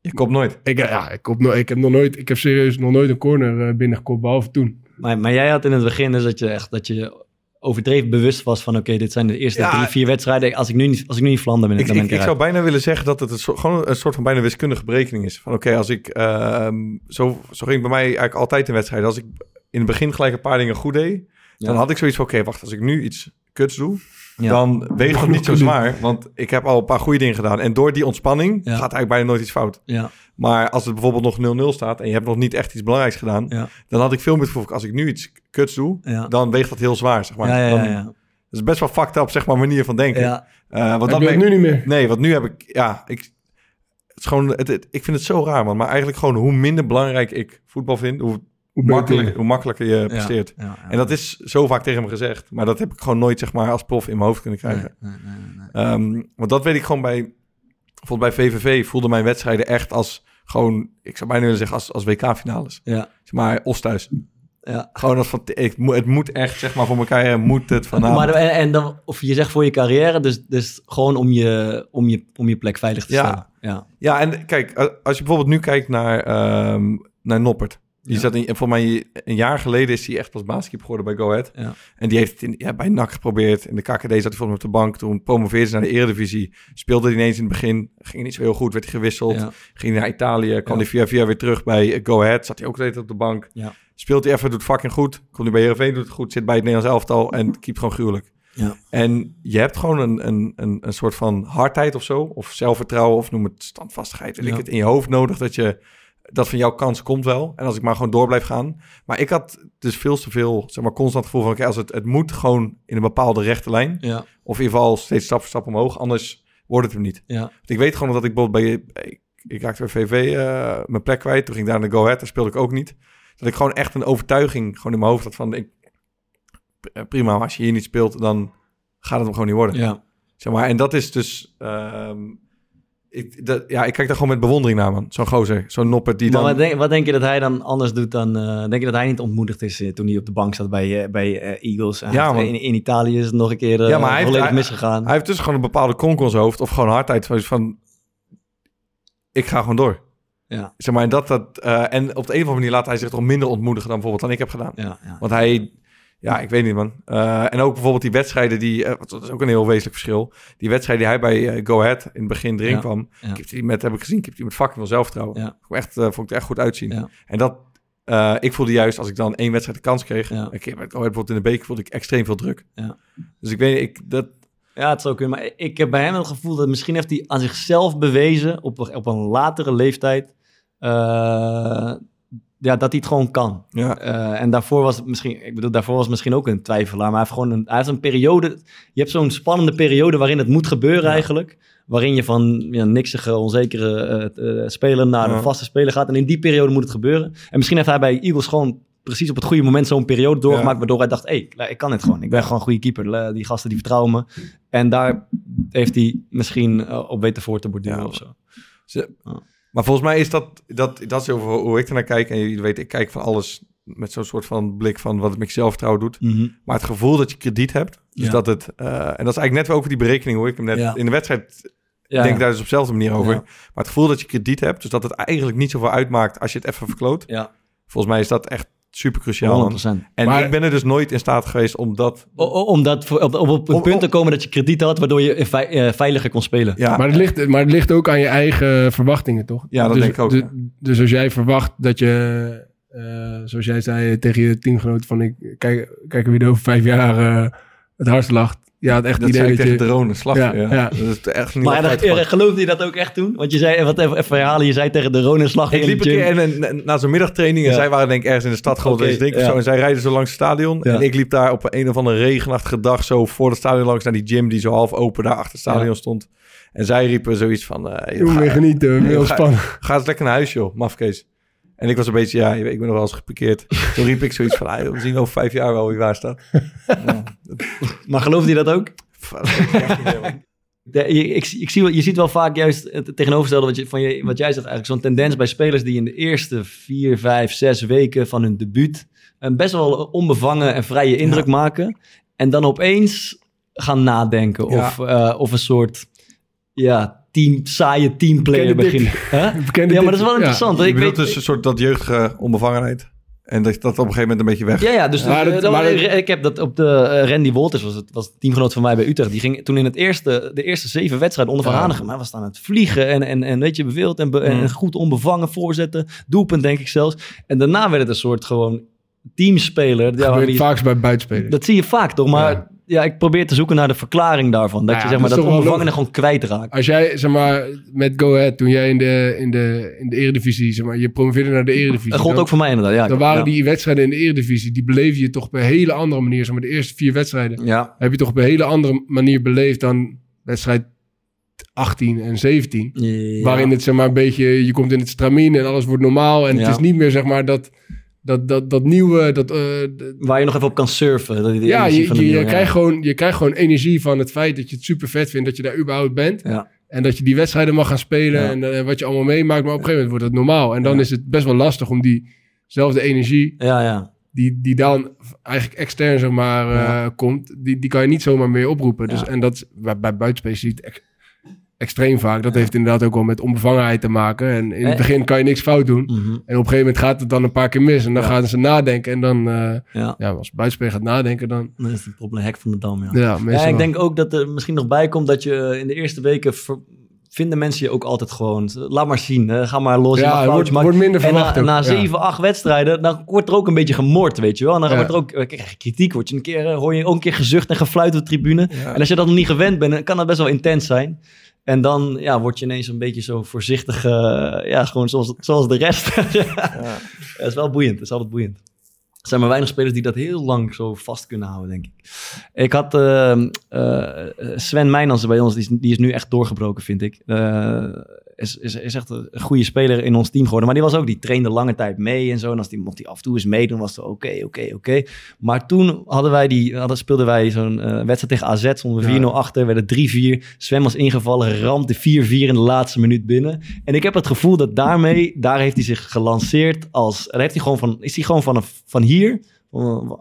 Speaker 3: Je nooit.
Speaker 4: Ik, ja, ik, kop no- ik heb nog nooit, ik heb serieus nog nooit een corner eh, binnengekopt, behalve toen.
Speaker 1: Maar, maar jij had in het begin dus dat je echt dat je overdreven bewust was van oké, dit zijn de eerste
Speaker 3: Ja.
Speaker 1: drie, vier wedstrijden. Als ik nu niet, als ik nu niet Vlaanderen ben,
Speaker 3: Ik,
Speaker 1: dan ben
Speaker 3: ik,
Speaker 1: ik,
Speaker 3: ik zou bijna willen zeggen dat het een soort, gewoon een soort van bijna wiskundige berekening is. Van oké, als ik... ehm, zo, zo ging het bij mij eigenlijk altijd in wedstrijden. Als ik in het begin gelijk een paar dingen goed deed... dan had ik zoiets van... oké, wacht, als ik nu iets kuts doe...
Speaker 1: Ja.
Speaker 3: dan weegt het niet zo zwaar. Want ik heb al een paar goede dingen gedaan. En door die ontspanning
Speaker 1: Ja.
Speaker 3: gaat eigenlijk bijna nooit iets fout.
Speaker 1: Ja,
Speaker 3: Maar als het bijvoorbeeld nog 0-0 staat... en je hebt nog niet echt iets belangrijks gedaan...
Speaker 1: ja,
Speaker 3: dan had ik veel meer het gevoel... als ik nu iets kuts doe...
Speaker 1: ja.
Speaker 3: dan weegt dat heel zwaar, zeg maar.
Speaker 1: ja, ja, ja,
Speaker 3: Dan-
Speaker 1: ja.
Speaker 3: Dat is best wel fucked up, zeg maar, manier van denken.
Speaker 1: Ja,
Speaker 3: Eh, want
Speaker 4: Dat
Speaker 3: dat ben-
Speaker 4: nu niet meer.
Speaker 3: Nee, want nu heb ik, ja, ik, het is gewoon, het, het- ik vind het zo raar, man. Maar eigenlijk gewoon hoe minder belangrijk ik voetbal vind, hoe,
Speaker 4: Hoe beter.
Speaker 3: makkelijker, hoe makkelijker je presteert.
Speaker 1: Ja, ja,
Speaker 3: En dat is zo vaak tegen me gezegd, maar dat heb ik gewoon nooit, zeg maar, als prof in mijn hoofd kunnen krijgen.
Speaker 1: Nee, nee, nee, nee.
Speaker 3: Ehm, want dat weet ik gewoon bij, bijvoorbeeld bij VVV voelde mijn wedstrijden echt als gewoon, ik zou bijna willen zeggen, als, als WK-finales.
Speaker 1: Ja,
Speaker 3: Zeg maar, Oost thuis.
Speaker 1: Ja.
Speaker 3: Gewoon als van, ik, het moet echt, zeg maar, voor mijn carrière moet het vanavond.
Speaker 1: Maar en, en dan, of je zegt voor je carrière, dus, dus gewoon om je, om, je, om je plek veilig te
Speaker 3: Ja.
Speaker 1: stellen. Ja.
Speaker 3: Ja, en kijk, als je bijvoorbeeld nu kijkt naar, ehm, naar Noppert. Die
Speaker 1: Ja.
Speaker 3: zat in, voor mij een jaar geleden is hij echt pas basketbal geworden bij Go Ahead.
Speaker 1: Ja.
Speaker 3: En die heeft het in, ja, bij NAC geprobeerd. In de KKD zat hij volgens mij op de bank. Toen promoveerde ze naar de Eredivisie. Speelde hij ineens in het begin. Ging niet zo heel goed. Werd hij gewisseld.
Speaker 1: Ja.
Speaker 3: Ging naar Italië. Kwam hij via via weer terug bij Go Ahead. Zat hij ook de op de bank.
Speaker 1: Ja.
Speaker 3: Speelt hij even, doet fucking goed. Komt hij bij Heerenveen, doet het goed. Zit bij het Nederlands elftal en keept gewoon gruwelijk.
Speaker 1: Ja.
Speaker 3: En je hebt gewoon een, een, een, een soort van hardheid of zo. Of zelfvertrouwen of noem het standvastigheid.
Speaker 1: Ja.
Speaker 3: ik het in je hoofd nodig dat je... Dat van jouw kans komt wel. En als ik maar gewoon door blijf gaan. Maar ik had dus veel te veel, zeg maar, constant gevoel van... Oké, als het, het moet gewoon in een bepaalde rechte lijn.
Speaker 1: Ja.
Speaker 3: Of in ieder geval steeds stap voor stap omhoog. Anders wordt het hem niet.
Speaker 1: Ja.
Speaker 3: Want ik weet gewoon dat ik bijvoorbeeld bij... Ik, ik raakte bij VV eh, mijn plek kwijt. Toen ging ik daar naar Go Ahead. Daar speelde ik ook niet. Dat ik gewoon echt een overtuiging gewoon in mijn hoofd had van... Ik, eh, prima, maar als je hier niet speelt, dan gaat het hem gewoon niet worden.
Speaker 1: Ja.
Speaker 3: Zeg maar, en dat is dus... ehm, ik, dat, ja, ik kijk daar gewoon met bewondering naar, man. Zo'n gozer, zo'n nopper die
Speaker 1: Maar
Speaker 3: dan...
Speaker 1: wat denk, wat denk je dat hij dan anders doet dan... eh, denk je dat hij niet ontmoedigd is eh, toen hij op de bank zat bij, eh, bij Eagles?
Speaker 3: Ja,
Speaker 1: heeft- in, in Italië is het nog een keer
Speaker 3: ja, maar hij heeft, hij,
Speaker 1: misgegaan.
Speaker 3: hij heeft dus gewoon een bepaalde zijn hoofd... of gewoon hardheid zoals van... Ik ga gewoon door.
Speaker 1: ja.
Speaker 3: Zeg maar, en dat, dat, en op de een of andere manier laat hij zich toch minder ontmoedigen dan bijvoorbeeld dan ik heb gedaan.
Speaker 1: Ja, ja.
Speaker 3: Want hij, ja, ik weet niet man. Eh, en ook bijvoorbeeld die wedstrijden die, eh, dat is ook een heel wezenlijk verschil. Die wedstrijden die hij bij eh, Go Ahead in het begin erin
Speaker 1: Ja,
Speaker 3: kwam.
Speaker 1: ja.
Speaker 3: Ik heb die met, heb ik gezien, ik heb die met fucking veel zelfvertrouwen.
Speaker 1: Ja.
Speaker 3: Ik echt, vond ik er echt goed uitzien. En dat, ik voelde juist als ik dan één wedstrijd de kans kreeg.
Speaker 1: Ja.
Speaker 3: Ahead bijvoorbeeld in de beker voelde ik extreem veel druk.
Speaker 1: Ja.
Speaker 3: Dus ik weet ik, dat,
Speaker 1: Ja, het zou kunnen. Maar ik heb bij hem het gevoel dat misschien heeft hij aan zichzelf bewezen op, op een latere leeftijd. Ja, dat hij het gewoon kan.
Speaker 3: ja.
Speaker 1: Eh, en daarvoor was het misschien, ik bedoel, daarvoor was het misschien ook een twijfelaar. Maar hij heeft gewoon een, hij heeft een periode. Je hebt zo'n spannende periode waarin het moet gebeuren eigenlijk. Waarin je van ja, niksige, onzekere eh, speler naar
Speaker 3: Ja.
Speaker 1: een vaste speler gaat. En in die periode moet het gebeuren. En misschien heeft hij bij Eagles gewoon precies op het goede moment zo'n periode doorgemaakt. Waardoor hij dacht, hé, hey, ik kan het gewoon. Ik ben gewoon een goede keeper. Die gasten die vertrouwen me. En daar heeft hij misschien op weten voor te borduren of zo.
Speaker 3: Ze-. Maar volgens mij is dat, dat, dat is over hoe ik ernaar kijk. En jullie weten, ik kijk van alles met zo'n soort van blik van wat het met zelfvertrouwen doet. Maar het gevoel dat je krediet hebt. Dus
Speaker 1: Ja.
Speaker 3: dat het, eh, en dat is eigenlijk net weer over die berekening hoe ik hem net
Speaker 1: Ja.
Speaker 3: in de wedstrijd
Speaker 1: Ja,
Speaker 3: denk daar dus op dezelfde manier over. Maar het gevoel dat je krediet hebt, dus dat het eigenlijk niet zoveel uitmaakt als je het even verkloot.
Speaker 1: Ja,
Speaker 3: Volgens mij is dat echt super cruciaal.
Speaker 1: 100%.
Speaker 3: En
Speaker 4: Maar-
Speaker 3: ik ben er dus nooit in staat geweest om dat.
Speaker 1: Om dat voor- op, op, op een
Speaker 3: Om-
Speaker 1: punt te
Speaker 3: om-
Speaker 1: komen dat je krediet had, waardoor je eh, veiliger kon spelen.
Speaker 3: Ja,
Speaker 4: Maar het, ligt, maar het ligt ook aan je eigen verwachtingen, toch?
Speaker 3: Ja, dat
Speaker 4: dus,
Speaker 3: denk ik ook,
Speaker 4: Dus,
Speaker 3: ja.
Speaker 4: dus als jij verwacht dat je, eh, zoals jij zei tegen je teamgenoot, van ik kijk, kijk wie er over vijf jaar eh, het hardst lacht. Ja, het echt
Speaker 3: dat
Speaker 4: idee
Speaker 3: zei ik
Speaker 4: dat
Speaker 3: tegen
Speaker 4: je...
Speaker 3: drone, slag.
Speaker 4: Ja,
Speaker 3: Ja,
Speaker 4: ja.
Speaker 3: Dat is echt niet
Speaker 1: Maar dat, geloofde je dat ook echt toen? Want je zei, wat even, even herhalen, je zei tegen de Rone slag
Speaker 3: Ik
Speaker 1: in
Speaker 3: liep
Speaker 1: de
Speaker 3: een keer en, en- na zo'n middagtraining en
Speaker 1: Ja.
Speaker 3: zij waren denk ik ergens in de stad gewoon okay, drinken of
Speaker 1: ja.
Speaker 3: zo. En zij rijden zo langs het stadion.
Speaker 1: Ja.
Speaker 3: En ik liep daar op een of andere regenachtige dag zo voor het stadion langs naar die gym die zo half open daar achter het stadion
Speaker 1: Ja.
Speaker 3: stond. En zij riepen zoiets van... eh,
Speaker 4: Je moet
Speaker 3: ga-
Speaker 4: genieten, heel
Speaker 3: ga-
Speaker 4: spannend.
Speaker 3: Ga eens lekker naar huis joh, mafkees. En ik was een beetje, ja, ik ben nog wel eens geparkeerd. Toen riep ik zoiets van, ah, we zien over vijf jaar wel wie waar staat. Ja,
Speaker 1: Maar geloofde je dat ook?
Speaker 3: ik
Speaker 1: je, zie, je ziet wel vaak juist het tegenovergestelde wat, je, van je, wat jij zegt eigenlijk. Zo'n tendens bij spelers die in de eerste vier, vijf, zes weken van hun debuut... een best wel onbevangen en vrije indruk maken. En dan opeens gaan nadenken.
Speaker 3: Ja.
Speaker 1: Of, eh, of een soort ja, team, saaie teamplayer beginnen. Huh? Ja, maar dat is wel
Speaker 4: Ja.
Speaker 1: interessant.
Speaker 3: Ik
Speaker 1: Ik
Speaker 3: bedoel,
Speaker 1: weet,
Speaker 3: dus een soort dat jeugdige onbevangenheid. En dat dat op een gegeven moment een beetje weg.
Speaker 1: Ja, ja, dus
Speaker 4: Maar
Speaker 1: dat-
Speaker 4: dat-
Speaker 1: dat-
Speaker 4: maar dat-
Speaker 1: ik heb dat op de eh, Randy Wolters was het was teamgenoot van mij bij Utrecht. Die ging toen in het eerste, de eerste zeven wedstrijden onder Van
Speaker 4: Ja.
Speaker 1: Hanegem. Maar was aan het vliegen en, en, en weet je, bewild en, be- en
Speaker 3: Mm.
Speaker 1: goed onbevangen voorzetten. Doelpunt denk ik zelfs. En daarna werd het een soort gewoon teamspeler. Ja,
Speaker 4: vaakst bij buitenspelers.
Speaker 1: dat zie je vaak toch? Maar ja.
Speaker 4: Ja.
Speaker 1: ik probeer te zoeken naar de verklaring daarvan. Dat
Speaker 4: Ja,
Speaker 1: je zeg
Speaker 4: dat
Speaker 1: maar dat
Speaker 4: wel
Speaker 1: onbevangene gewoon kwijtraakt.
Speaker 4: Als jij, zeg maar, met Go Ahead, toen jij in de, in de, in de eredivisie, zeg maar, je promoveerde naar de eredivisie.
Speaker 1: Dat gold
Speaker 4: dan-
Speaker 1: ook voor mij inderdaad. Ja,
Speaker 4: Dan waren
Speaker 1: ja.
Speaker 4: die wedstrijden in de eredivisie, die beleef je toch op een hele andere manier. Zeg maar, de eerste vier wedstrijden
Speaker 1: Ja.
Speaker 4: heb je toch op een hele andere manier beleefd dan wedstrijd 18 en 17.
Speaker 1: Ja.
Speaker 4: Waarin het zeg maar een beetje, je komt in het stramien en alles wordt normaal. En het is niet meer zeg maar dat, dat, dat, dat nieuwe, dat, eh,
Speaker 1: Waar je nog even op kan surfen. Dat die
Speaker 4: ja, je,
Speaker 1: van
Speaker 4: je, je,
Speaker 1: nieuwe- ja.
Speaker 4: krijgt gewoon, je krijgt gewoon energie van het feit dat je het super vet vindt dat je daar überhaupt bent.
Speaker 1: Ja.
Speaker 4: En dat je die wedstrijden mag gaan spelen
Speaker 1: Ja.
Speaker 4: en eh, wat je allemaal meemaakt. Maar op een gegeven moment wordt het normaal. En dan is het best wel lastig om diezelfde energie
Speaker 1: Ja, ja.
Speaker 4: die, die dan eigenlijk extern zeg maar, eh, komt, die, die kan je niet zomaar meer oproepen. Dus, en dat is bij, bij buitenspelers zie je het ex- extreem vaak. Dat heeft inderdaad ook wel met onbevangenheid te maken. En in het
Speaker 1: Eh.
Speaker 4: begin kan je niks fout doen.
Speaker 1: Mhm.
Speaker 4: En op een gegeven moment gaat het dan een paar keer mis. En dan
Speaker 1: Ja.
Speaker 4: gaan ze nadenken. En dan, eh,
Speaker 1: Ja.
Speaker 4: ja, als buitenspeler gaat nadenken, dan...
Speaker 1: Dan is het probleem hek van de dam, ja.
Speaker 4: Ja,
Speaker 1: Ja, ik denk ook dat er misschien nog bij komt dat je in de eerste weken... ver- vinden mensen je ook altijd gewoon... Laat maar zien, hè. ga maar los.
Speaker 4: Ja, het wordt- minder
Speaker 1: En
Speaker 4: verwacht
Speaker 1: na,
Speaker 4: ook,
Speaker 1: na
Speaker 4: ja.
Speaker 1: zeven, acht wedstrijden, dan wordt er ook een beetje gemord, weet je wel. En dan
Speaker 4: Ja.
Speaker 1: wordt er ook, eh, krijg je kritiek, word je een keer, eh, hoor je ook een keer gezucht en gefluit op de tribune.
Speaker 3: Ja.
Speaker 1: En als je dat nog niet gewend bent, dan kan dat best wel intens zijn. En dan ja, word je ineens een beetje zo voorzichtig, eh, ja, gewoon zoals, zoals de rest. ja. Dat is wel boeiend, dat is altijd boeiend. Er zijn maar weinig spelers die dat heel lang zo vast kunnen houden, denk ik. Ik had eh, eh, Sven Meijnans bij ons, die is, die is nu echt doorgebroken, vind ik. Eh, is, is, is echt een goede speler in ons team geworden. Maar die was ook, die trainde lange tijd mee en zo. En als die, mocht die af en toe eens meedoen, was het oké, oké, oké. Maar toen hadden wij die, hadden, speelden wij zo'n eh, wedstrijd tegen AZ, stonden we 4-0 achter, werden 3-4. Sven was ingevallen, ramde 4-4 in de laatste minuut binnen. En ik heb het gevoel dat daarmee, daar heeft hij zich gelanceerd als, daar heeft hij gewoon van, is hij gewoon van, van hier,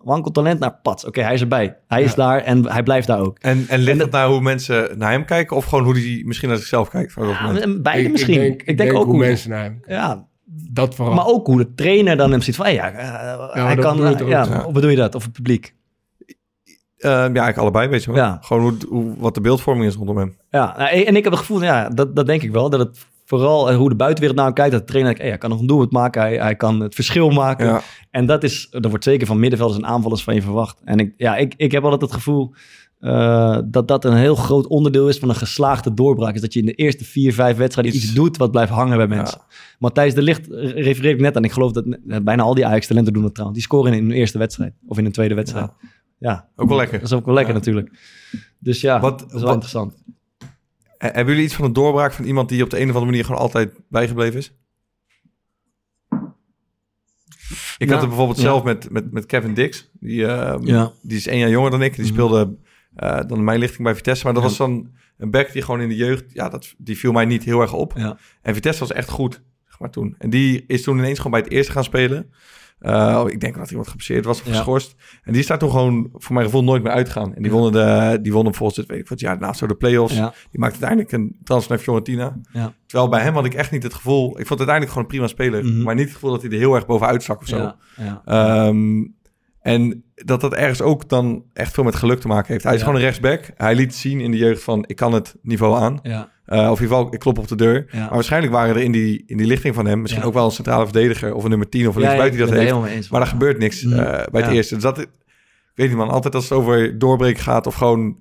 Speaker 1: wankeltalent naar pats. Oké, hij is erbij. Hij is daar en hij blijft daar ook.
Speaker 3: En, en ligt het naar hoe mensen naar hem kijken? Of gewoon hoe hij misschien naar zichzelf kijkt?
Speaker 1: Ja, beide
Speaker 4: Ik-
Speaker 1: misschien.
Speaker 4: Ik denk, ik denk
Speaker 1: ook
Speaker 4: hoe mensen naar hem...
Speaker 1: Ja,
Speaker 4: Dat vooral.
Speaker 1: maar ook hoe de trainer dan hem ziet van, hey, ja, eh, hij kan,
Speaker 4: ook,
Speaker 1: ja, hoe bedoel je dat? Of het publiek?
Speaker 3: Eh, ja, eigenlijk allebei, weet je wel.
Speaker 1: Ja.
Speaker 3: Gewoon hoe, hoe, wat de beeldvorming is rondom hem.
Speaker 1: Ja, nou, en ik heb het gevoel, ja, dat, dat denk ik wel, dat het vooral eh, hoe de buitenwereld naar hem kijkt, dat de trainer, denkt, hey, hij kan nog een doelpunt maken, hij, hij kan het verschil maken.
Speaker 3: Ja.
Speaker 1: En dat is, dat wordt zeker van middenvelders en aanvallers van je verwacht. En ik, ja, ik, ik heb altijd het gevoel eh, dat dat een heel groot onderdeel is van een geslaagde doorbraak. Is dat je in de eerste vier, vijf wedstrijden iets, doet wat blijft hangen bij mensen. Matthijs de Ligt eh, refereer ik net aan. Ik geloof dat bijna al die Ajax-talenten doen het trouwens. Die scoren in hun eerste wedstrijd of in een tweede wedstrijd. Ja,
Speaker 3: Ook wel lekker.
Speaker 1: dat is ook wel lekker natuurlijk. Dus ja,
Speaker 3: Wat-
Speaker 1: dat is wel
Speaker 3: wat-
Speaker 1: interessant.
Speaker 3: Eh, Hebben jullie iets van een doorbraak van iemand die op de een of andere manier gewoon altijd bijgebleven is? Ik
Speaker 1: Ja.
Speaker 3: had het bijvoorbeeld
Speaker 1: Ja.
Speaker 3: zelf met, met, met Kevin Dix. Die, ehm,
Speaker 1: Ja.
Speaker 3: die is één jaar jonger dan ik. Die
Speaker 1: Mhm.
Speaker 3: speelde eh, dan mijn lichting bij Vitesse. Maar dat was dan een back die gewoon in de jeugd... Ja, dat, die viel mij niet heel erg op. En Vitesse was echt goed, zeg maar toen. En die is toen ineens gewoon bij het eerste gaan spelen. Eh, ik denk dat iemand gepasseerd was of
Speaker 1: Ja.
Speaker 3: geschorst. En die is daar toen gewoon, voor mijn gevoel, nooit meer uitgegaan. En die wonnen, de, die wonnen volgens het, weet ik wat, jaar daarna zo de play-offs.
Speaker 1: Ja.
Speaker 3: Die maakte uiteindelijk een transfer naar Fiorentina.
Speaker 1: Ja.
Speaker 3: Terwijl bij hem had ik echt niet het gevoel... Ik vond het uiteindelijk gewoon een prima speler.
Speaker 1: Mhm.
Speaker 3: Maar niet het gevoel dat hij er heel erg bovenuit stak of zo.
Speaker 1: Ja, ja.
Speaker 3: Ehm, en dat dat ergens ook dan echt veel met geluk te maken heeft. Hij is gewoon een rechtsback. Hij liet zien in de jeugd van, ik kan het niveau aan.
Speaker 1: Ja.
Speaker 3: Uh, of in ieder geval, ik klop op de deur.
Speaker 1: Ja.
Speaker 3: Maar waarschijnlijk waren er in die, in die lichting van hem... misschien
Speaker 1: Ja.
Speaker 3: ook wel een centrale verdediger... of een nummer 10 of een linksbuiten
Speaker 1: ik
Speaker 3: die dat heeft.
Speaker 1: eens.
Speaker 3: Maar er gebeurt niks
Speaker 1: Mm.
Speaker 3: eh, bij het eerste. Dus dat, ik weet niet man, altijd als het over doorbreken gaat... of gewoon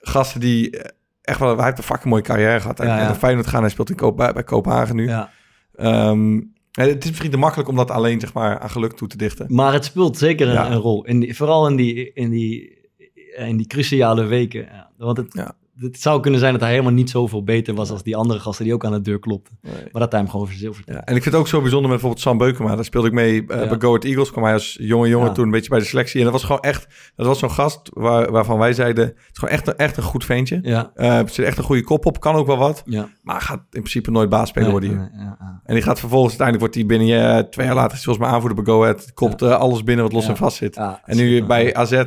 Speaker 3: gasten die eh, echt wel... Hij heeft een fucking mooie carrière gehad.
Speaker 1: Ja.
Speaker 3: naar Feyenoord gaan. Hij speelt in Koop, bij, bij Kopenhagen nu.
Speaker 1: Ja.
Speaker 3: Ehm, en het is misschien te makkelijk om dat alleen zeg maar, aan geluk toe te dichten.
Speaker 1: Maar het speelt zeker een,
Speaker 3: Ja.
Speaker 1: een rol. In die, vooral in die, in, die, in die cruciale weken. Ja. Want het,
Speaker 3: Ja.
Speaker 1: Het zou kunnen zijn dat hij helemaal niet zoveel beter was als die andere gasten die ook aan de deur klopten.
Speaker 3: Nee.
Speaker 1: Maar dat hij hem gewoon verzilverd.
Speaker 3: Ja, en ik vind het ook zo bijzonder met bijvoorbeeld Sam Beukema. Daar speelde ik mee uh,
Speaker 1: Ja.
Speaker 3: bij Go Ahead Eagles. kwam hij als jonge jongen
Speaker 1: Ja.
Speaker 3: toen een beetje bij de selectie. En dat was gewoon echt... Dat was zo'n gast waar, waarvan wij zeiden... Het is gewoon echt, een- echt een goed ventje.
Speaker 1: Ja.
Speaker 3: Eh, er zit echt een goede kop op. Kan ook wel wat.
Speaker 1: Ja.
Speaker 3: Maar gaat in principe nooit baasspeler worden hier. En die gaat vervolgens... Uiteindelijk wordt hij binnen eh, twee jaar later... Zoals mijn aanvoerder bij Go Ahead. Kopt eh, alles binnen wat los en vast zit. En nu bij AZ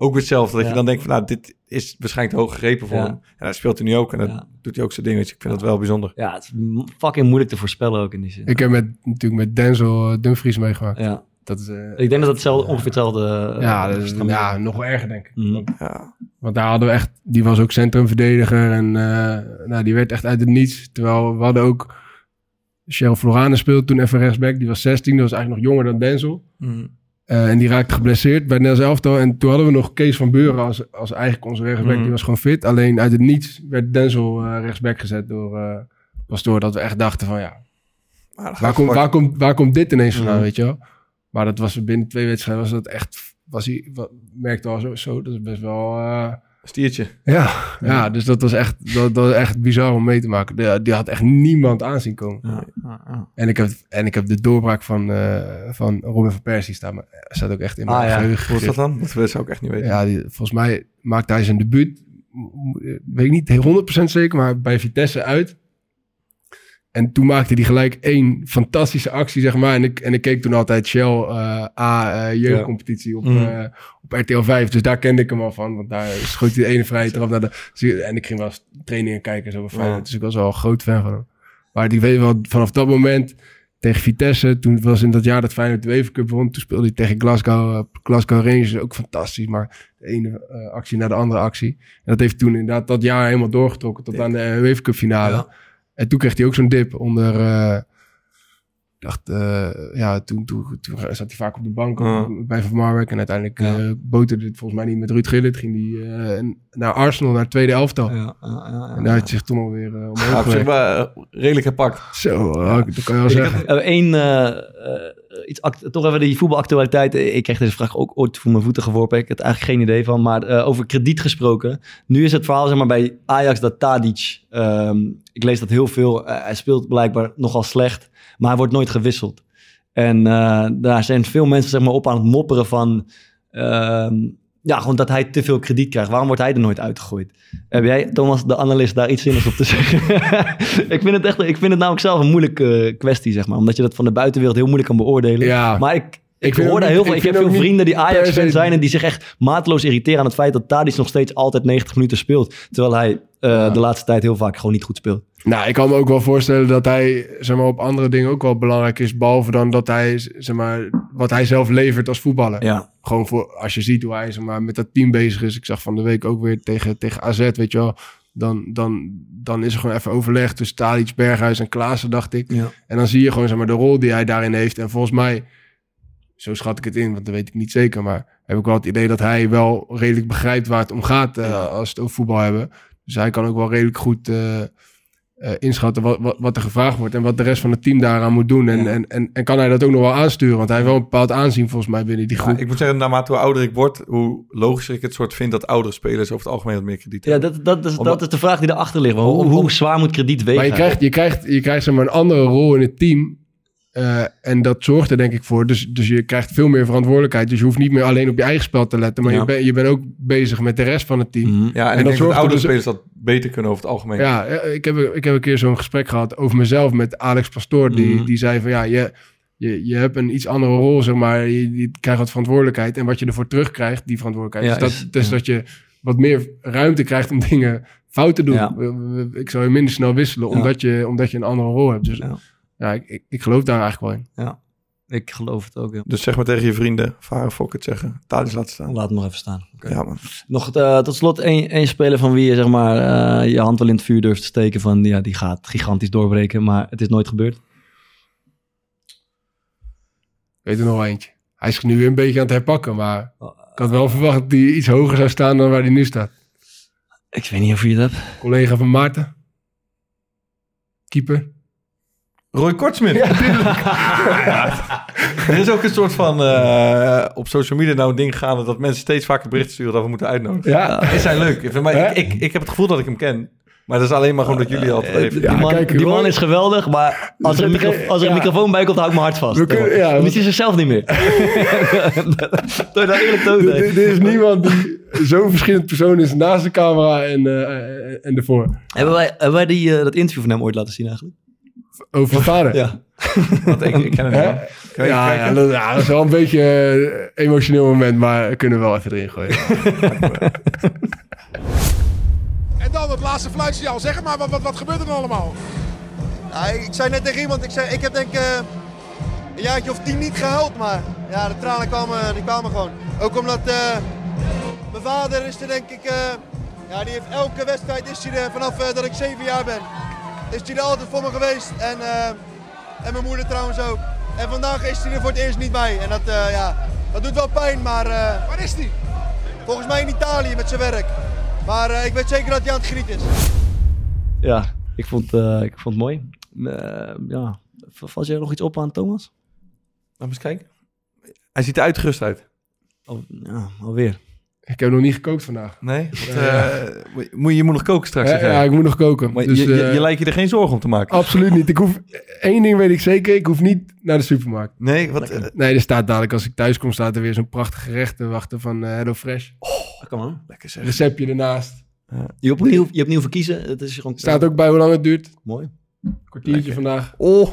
Speaker 3: ook weer hetzelfde. Dat
Speaker 1: Ja.
Speaker 3: je dan denkt van... Nou, dit is waarschijnlijk hoog gegrepen voor
Speaker 1: Ja.
Speaker 3: hem. En hij speelt er nu ook. En dan
Speaker 1: Ja.
Speaker 3: doet hij ook zijn ding. Dus ik vind dat wel bijzonder.
Speaker 1: Ja, het is fucking moeilijk te voorspellen ook in die zin.
Speaker 4: Ik heb met, natuurlijk met Denzel eh, Dumfries meegemaakt.
Speaker 1: ja.
Speaker 4: Dat is, eh,
Speaker 1: Ik denk dat het hetzelfde, ongeveer hetzelfde... eh,
Speaker 4: ja, dat is, ja, nog wel erger denk ik.
Speaker 1: Mhm.
Speaker 3: Ja.
Speaker 4: Want daar hadden we echt, die was ook centrumverdediger en eh, nou, die werd echt uit het niets. Terwijl we hadden ook, Cheryl Florane speelde toen even rechtsback, die was 16, die was eigenlijk nog jonger dan Denzel.
Speaker 3: Mhm.
Speaker 4: Eh, en die raakte geblesseerd bij Nederlands elftal. En toen hadden we nog Kees van Beuren als, als eigenlijk onze rechtsback.
Speaker 3: Mhm.
Speaker 4: Die was gewoon fit. Alleen uit het niets werd Denzel eh, rechtsback gezet door uh, Pastoor. Dat we echt dachten van ja, waar, komt, waar, komt, waar komt dit ineens vandaan,
Speaker 3: Mhm.
Speaker 4: weet je wel? Maar dat was binnen twee wedstrijden was dat echt, was hij, merkte al zo, zo, dat is best wel... eh,
Speaker 3: Stiertje.
Speaker 4: ja, ja, dus dat was echt, dat, dat was echt bizar om mee te maken. Die, die had echt niemand aanzien komen.
Speaker 1: Ja, ja, ja.
Speaker 4: En, ik heb, en ik heb de doorbraak van, eh, van Robin van Persie staan. Maar staat ook echt in mijn
Speaker 1: Ah, ja.
Speaker 4: geheugen.
Speaker 3: Hoe is dat dan? Dat zou ik echt niet weten.
Speaker 4: Ja, die, volgens mij maakte hij zijn debuut. m- Weet ik niet 100% zeker, maar bij Vitesse uit. En toen maakte hij gelijk één fantastische actie, zeg maar. En ik, en ik keek toen altijd Shell eh, A eh, jeugdcompetitie op,
Speaker 3: Mm.
Speaker 4: eh, op RTL 5. Dus daar kende ik hem al van. Want daar schoot hij de ene vrije trap naar de... En ik ging wel eens trainingen kijken. Zo bij Feyenoord.
Speaker 3: Ja.
Speaker 4: Dus ik was wel een groot fan van hem. Maar die weet wel, vanaf dat moment tegen Vitesse. Toen was in dat jaar dat Feyenoord de UEFA Cup won. Toen speelde hij tegen Glasgow, Glasgow Rangers. Ook fantastisch. Maar de ene actie naar de andere actie. En dat heeft toen inderdaad dat jaar helemaal doorgetrokken. Tot aan de UEFA Cup finale.
Speaker 3: Ja.
Speaker 4: En toen kreeg hij ook zo'n dip onder... ik dacht, eh, ja, toen, toen, toen zat hij vaak op de bank
Speaker 3: Ja.
Speaker 4: bij Van Marwijk. En uiteindelijk eh boterde het volgens mij niet met Ruud Gullit. Ging hij naar Arsenal, naar het tweede elftal.
Speaker 1: Ja, ja, ja,
Speaker 4: En daar had hij zich toen alweer uh, omhoog
Speaker 3: Ja, op zich redelijk gepakt.
Speaker 4: Zo, eh, dat kan je wel zeggen.
Speaker 1: Eén, iets act- toch even die voetbalactualiteit. Ik kreeg deze vraag ook ooit voor mijn voeten geworpen. Ik had eigenlijk geen idee van. Maar eh, over krediet gesproken. Nu is het verhaal zeg maar, bij Ajax dat Tadic... ehm, ik lees dat heel veel. eh, hij speelt blijkbaar nogal slecht. Maar hij wordt nooit gewisseld. En eh, daar zijn veel mensen zeg maar, op aan het mopperen van... ehm, ja, gewoon dat hij te veel krediet krijgt. Waarom wordt hij er nooit uitgegooid? Heb jij, Thomas, de analist, daar iets zinnigs op te zeggen? ik, vind het echt, ik vind het namelijk zelf een moeilijke eh, kwestie, zeg maar. Omdat je dat van de buitenwereld heel moeilijk kan beoordelen.
Speaker 4: Ja.
Speaker 1: Maar ik, ik, hoor daar heel veel.
Speaker 4: ik
Speaker 1: heb veel vrienden die Ajax-fan zijn... en die zich echt mateloos irriteren aan het feit dat Tadic nog steeds altijd 90 minuten speelt. Terwijl hij eh, de laatste tijd heel vaak gewoon niet goed speelt.
Speaker 4: Nou, ik kan me ook wel voorstellen dat hij zeg maar, op andere dingen ook wel belangrijk is. Behalve dan dat hij, zeg maar, wat hij zelf levert als voetballer.
Speaker 1: Ja.
Speaker 4: Gewoon voor, als je ziet hoe hij zeg maar, met dat team bezig is. Ik zag van de week ook weer tegen, tegen AZ, weet je wel. Dan, dan, dan is er gewoon even overleg tussen Tadic, Berghuis en Klaassen, dacht ik.
Speaker 1: Ja.
Speaker 4: En dan zie je gewoon zeg maar, de rol die hij daarin heeft. En volgens mij, zo schat ik het in, want dat weet ik niet zeker. Maar heb ik wel het idee dat hij wel redelijk begrijpt waar het om gaat eh, als we het over voetbal hebben. Dus hij kan ook wel redelijk goed eh, eh, inschatten wat, wat, wat er gevraagd wordt en wat de rest van het team daaraan moet doen. En, en, en, en kan hij dat ook nog wel aansturen? Want hij heeft wel een bepaald aanzien volgens mij binnen die
Speaker 3: Ja,
Speaker 4: groep.
Speaker 3: ik moet zeggen, naarmate hoe ouder ik word, hoe logischer ik het soort vind dat oudere spelers over het algemeen wat meer krediet
Speaker 1: Ja,
Speaker 3: hebben.
Speaker 1: dat, dat, is,
Speaker 3: Omdat-
Speaker 1: dat is de vraag die erachter ligt. Hoe,
Speaker 3: om-
Speaker 1: hoe zwaar moet krediet wegen?
Speaker 4: Maar je krijgt, je krijgt, je krijgt zeg maar, een andere rol in het team. Eh, en dat zorgt er denk ik voor. Dus, dus je krijgt veel meer verantwoordelijkheid. Dus je hoeft niet meer alleen op je eigen spel te letten. Maar
Speaker 3: Ja.
Speaker 4: je, bent je bent ook bezig met de rest van het team.
Speaker 1: Mhm.
Speaker 3: Ja, en,
Speaker 4: En
Speaker 3: ik
Speaker 4: dat
Speaker 3: dat
Speaker 4: zorgt er
Speaker 3: oudere
Speaker 4: dus-
Speaker 3: spelers dat beter kunnen over het algemeen.
Speaker 4: Ja, eh, ik heb, ik heb een keer zo'n gesprek gehad over mezelf met Alex Pastoor. Die,
Speaker 1: Mhm.
Speaker 4: die zei van ja, je, je, je hebt een iets andere rol, zeg maar. Je, je krijgt wat verantwoordelijkheid. En wat je ervoor terugkrijgt, die verantwoordelijkheid.
Speaker 1: Ja,
Speaker 4: dus dat,
Speaker 1: is-
Speaker 4: dus
Speaker 1: ja.
Speaker 4: dat je wat meer ruimte krijgt om dingen fout te doen. Ik zou je minder snel wisselen, omdat, je, omdat je een andere rol hebt. Dus
Speaker 1: Ja.
Speaker 4: ja, ik, ik, ik geloof daar eigenlijk wel in.
Speaker 1: Ik geloof het ook, ja.
Speaker 3: Dus zeg maar tegen je vrienden, varen fok het zeggen, Thadis laten staan.
Speaker 1: Laat het nog even staan.
Speaker 3: Ja, man.
Speaker 1: Nog eh, tot slot één, één speler van wie je zeg maar, eh, je hand wel in het vuur durft te steken. Van ja, die gaat gigantisch doorbreken, maar het is nooit gebeurd.
Speaker 4: Ik weet er nog eentje. Hij is nu weer een beetje aan het herpakken, maar ik had wel verwacht dat hij iets hoger zou staan dan waar hij nu staat.
Speaker 1: Ik weet niet of je het hebt.
Speaker 4: Collega van Maarten. Keeper.
Speaker 3: Roy Kortsmit. Er is ook een soort van eh, op social media nou een ding gaande dat mensen steeds vaker berichten sturen dat we moeten uitnodigen.
Speaker 4: Ja.
Speaker 3: Is hij leuk? Ik, vind- maar ik, ik, ik heb het gevoel dat ik hem ken. Maar dat is alleen maar gewoon dat jullie altijd
Speaker 1: Eh, die, man,
Speaker 4: kijk,
Speaker 1: die man is geweldig, maar als er een, micro- als er een
Speaker 4: ja.
Speaker 1: microfoon bij komt, hou ik mijn hart vast.
Speaker 4: We kunnen- ja, want-
Speaker 1: zichzelf niet meer. Door dat eerlijk te
Speaker 4: Er is niemand die zo'n verschillend persoon is naast de camera en, eh, en ervoor.
Speaker 1: Hebben wij, hebben wij die, eh, dat interview van hem ooit laten zien eigenlijk?
Speaker 4: Over mijn vader.
Speaker 1: Ja.
Speaker 3: Want ik, ik ken hem
Speaker 4: Hè?
Speaker 3: wel. Kan je
Speaker 4: Ja, ja, dat, ja, dat is wel een beetje een emotioneel moment, maar we kunnen we wel even erin gooien.
Speaker 9: En dan het laatste fluitsignaal. Zeg maar, wat, wat, wat gebeurt er dan allemaal?
Speaker 11: Ja, ik zei net tegen iemand, ik, zei, ik heb denk ik eh, een jaartje of tien niet gehuild, maar ja, de tranen kwamen, die kwamen gewoon. Ook omdat eh, mijn vader is er denk ik, eh, ja, die heeft elke wedstrijd is hij er vanaf eh, dat ik zeven jaar ben. Is hij er altijd voor me geweest en, eh, en mijn moeder trouwens ook. En vandaag is hij er voor het eerst niet bij en dat, eh, ja, dat doet wel pijn, maar... eh,
Speaker 9: Waar is die?
Speaker 11: Volgens mij in Italië met zijn werk. Maar eh, ik weet zeker dat hij aan het genieten is.
Speaker 1: Ja, ik vond, eh, ik vond het mooi. Eh, ja. Valt je er nog iets op aan Thomas?
Speaker 3: Laat me eens kijken. Hij ziet er uitgerust uit.
Speaker 1: Oh, ja, alweer.
Speaker 4: Ik heb nog niet gekookt vandaag.
Speaker 3: Nee? Eh, moet je, je moet nog koken straks.
Speaker 4: Ja, ja, ik moet nog koken.
Speaker 3: Maar
Speaker 4: Dus,
Speaker 3: je, je,
Speaker 4: eh,
Speaker 3: je lijkt je er geen zorgen om te maken.
Speaker 4: Absoluut niet. Ik hoef, één ding weet ik zeker, ik hoef niet naar de supermarkt.
Speaker 3: Nee, wat... eh,
Speaker 4: Nee, er staat dadelijk als ik thuis kom, staat er weer zo'n prachtig gerecht te wachten van Hello Fresh.
Speaker 1: Kom aan.
Speaker 3: lekker zeg.
Speaker 4: Receptje ernaast.
Speaker 1: Je hebt opnieuw, je hebt opnieuw verkiezen. Het is gewoon...
Speaker 4: Staat ook bij hoe lang het duurt.
Speaker 1: Mooi.
Speaker 4: Kwartiertje vandaag.
Speaker 3: Oh.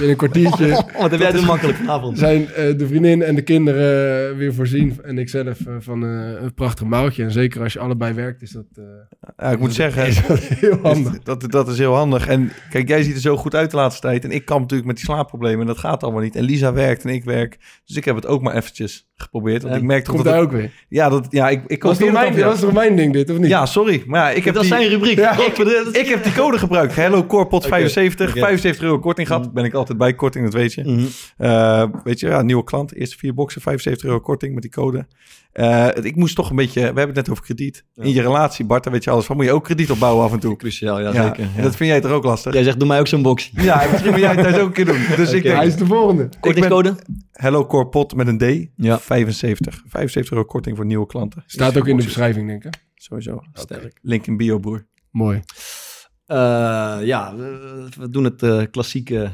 Speaker 4: In een kwartiertje.
Speaker 1: Wat heb jij een makkelijke avond.
Speaker 4: Zijn eh, de vriendin en de kinderen eh, weer voorzien. En ik zelf eh, van een prachtig maaltje. En zeker als je allebei werkt, is dat... eh,
Speaker 3: Ja, ik moet
Speaker 4: is-
Speaker 3: zeggen,
Speaker 4: is dat heel handig.
Speaker 3: Dat, dat is heel handig. En kijk, jij ziet er zo goed uit de laatste tijd. En ik kamp natuurlijk met die slaapproblemen. En dat gaat allemaal niet. En Lisa werkt en ik werk. Dus ik heb het ook maar eventjes geprobeerd. Want
Speaker 4: En
Speaker 3: ik merkte
Speaker 4: komt
Speaker 3: dat
Speaker 4: hij
Speaker 3: het-
Speaker 4: ook weer?
Speaker 3: Ja, dat, ja ik, ik
Speaker 4: Dat was, toch mijn, dat was toch mijn ding dit, of niet?
Speaker 3: Ja, sorry. Maar ja, ik heb
Speaker 1: Dat is
Speaker 3: die,
Speaker 1: zijn rubriek.
Speaker 4: Ja.
Speaker 3: Ik, ik heb die code gebruikt. Hello Corepot 75.
Speaker 1: oké.
Speaker 3: 75 euro korting gehad. Ben ik altijd bij korting, dat weet je.
Speaker 1: Mhm.
Speaker 3: Eh, weet je, ja, nieuwe klant. Eerste vier boxen, 75 euro korting met die code. Eh, ik moest toch een beetje... We hebben het net over krediet. In je relatie, Bart, daar weet je alles van. Moet je ook krediet opbouwen af en toe.
Speaker 1: Cruciaal, ja,
Speaker 3: Ja,
Speaker 1: zeker. ja.
Speaker 3: Dat vind jij toch ook lastig?
Speaker 1: Jij zegt, doe mij ook zo'n box.
Speaker 3: Ja, misschien moet jij het thuis ook een keer doen. Dus ik denk...
Speaker 4: Hij is de volgende.
Speaker 1: Kortingscode?
Speaker 3: Hello Corepot met een D.
Speaker 1: Ja.
Speaker 3: 75. 75 euro korting voor nieuwe klanten.
Speaker 4: Staat ook in de beschrijving, denk ik.
Speaker 3: Sowieso. Sterk. Link in bio, broer.
Speaker 4: Mooi.
Speaker 1: Eh, ja, we, we doen het klassieke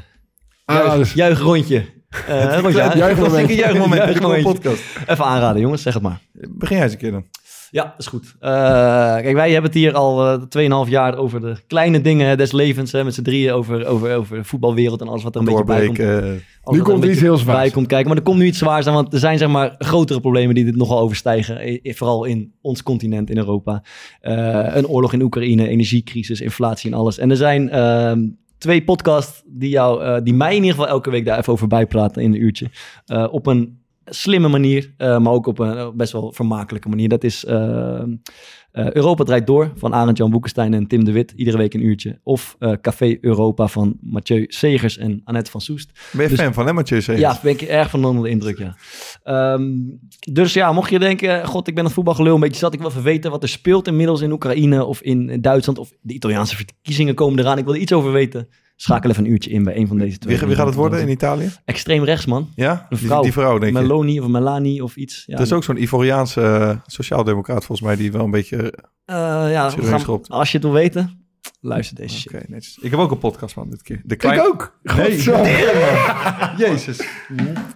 Speaker 1: juich,
Speaker 4: dus-
Speaker 1: juichrontje. Eh, een rondje aan.
Speaker 4: juichmoment.
Speaker 3: Klassieke juichmoment.
Speaker 1: Juichmomentje.
Speaker 3: podcast.
Speaker 1: Even aanraden, jongens, zeg het maar.
Speaker 3: Begin jij eens een keer dan.
Speaker 1: Ja, dat is goed. Eh, kijk, wij hebben het hier al eh 2,5 jaar over de kleine dingen des levens. Hè, met z'n drieën over, over, over de voetbalwereld en alles wat er een beetje bij komt.
Speaker 4: Nu komt
Speaker 1: een
Speaker 4: er iets heel zwaars.
Speaker 1: Bij komt kijken. Maar er komt nu iets zwaars aan, want er zijn zeg maar grotere problemen die dit nogal overstijgen. Vooral in ons continent, in Europa. Een oorlog in Oekraïne, energiecrisis, inflatie en alles. En er zijn ehm, twee podcasts die, jou, eh, die mij in ieder geval elke week daar even over bijpraten in een uurtje. Eh, op een slimme manier, eh, maar ook op een eh, best wel vermakelijke manier. Dat is eh, Europa draait door van Arend Jan Boekenstein en Tim de Wit. Iedere week een uurtje. Of Café Europa van Mathieu Segers en Annette van Soest.
Speaker 3: Ben je
Speaker 1: Dus-
Speaker 3: fan van, hè, Mathieu Segers?
Speaker 1: Ja, ben ik erg van onder de indruk, ja. Ehm, dus ja, mocht je denken, god, ik ben het voetbalgelul een beetje zat. Ik wil even weten wat er speelt inmiddels in Oekraïne of in Duitsland. Of de Italiaanse verkiezingen komen eraan. Ik wil er iets over weten. Schakel even een uurtje in bij een van deze twee.
Speaker 3: Wie, wie gaat het worden in Italië?
Speaker 1: Extreem rechts, man.
Speaker 3: Ja?
Speaker 1: Een vrouw.
Speaker 3: Die, vrouw, denk.
Speaker 1: Meloni of Melanie of iets. Ja,
Speaker 3: Er is ook zo'n Ivoriaanse eh, sociaaldemocraat volgens mij die wel een beetje...
Speaker 1: Eh, ja, gaan- als je het wil weten, luister deze shit.
Speaker 3: netjes. Ik heb ook een podcast man dit keer. De
Speaker 4: Ik ook.
Speaker 3: Nee. Jezus.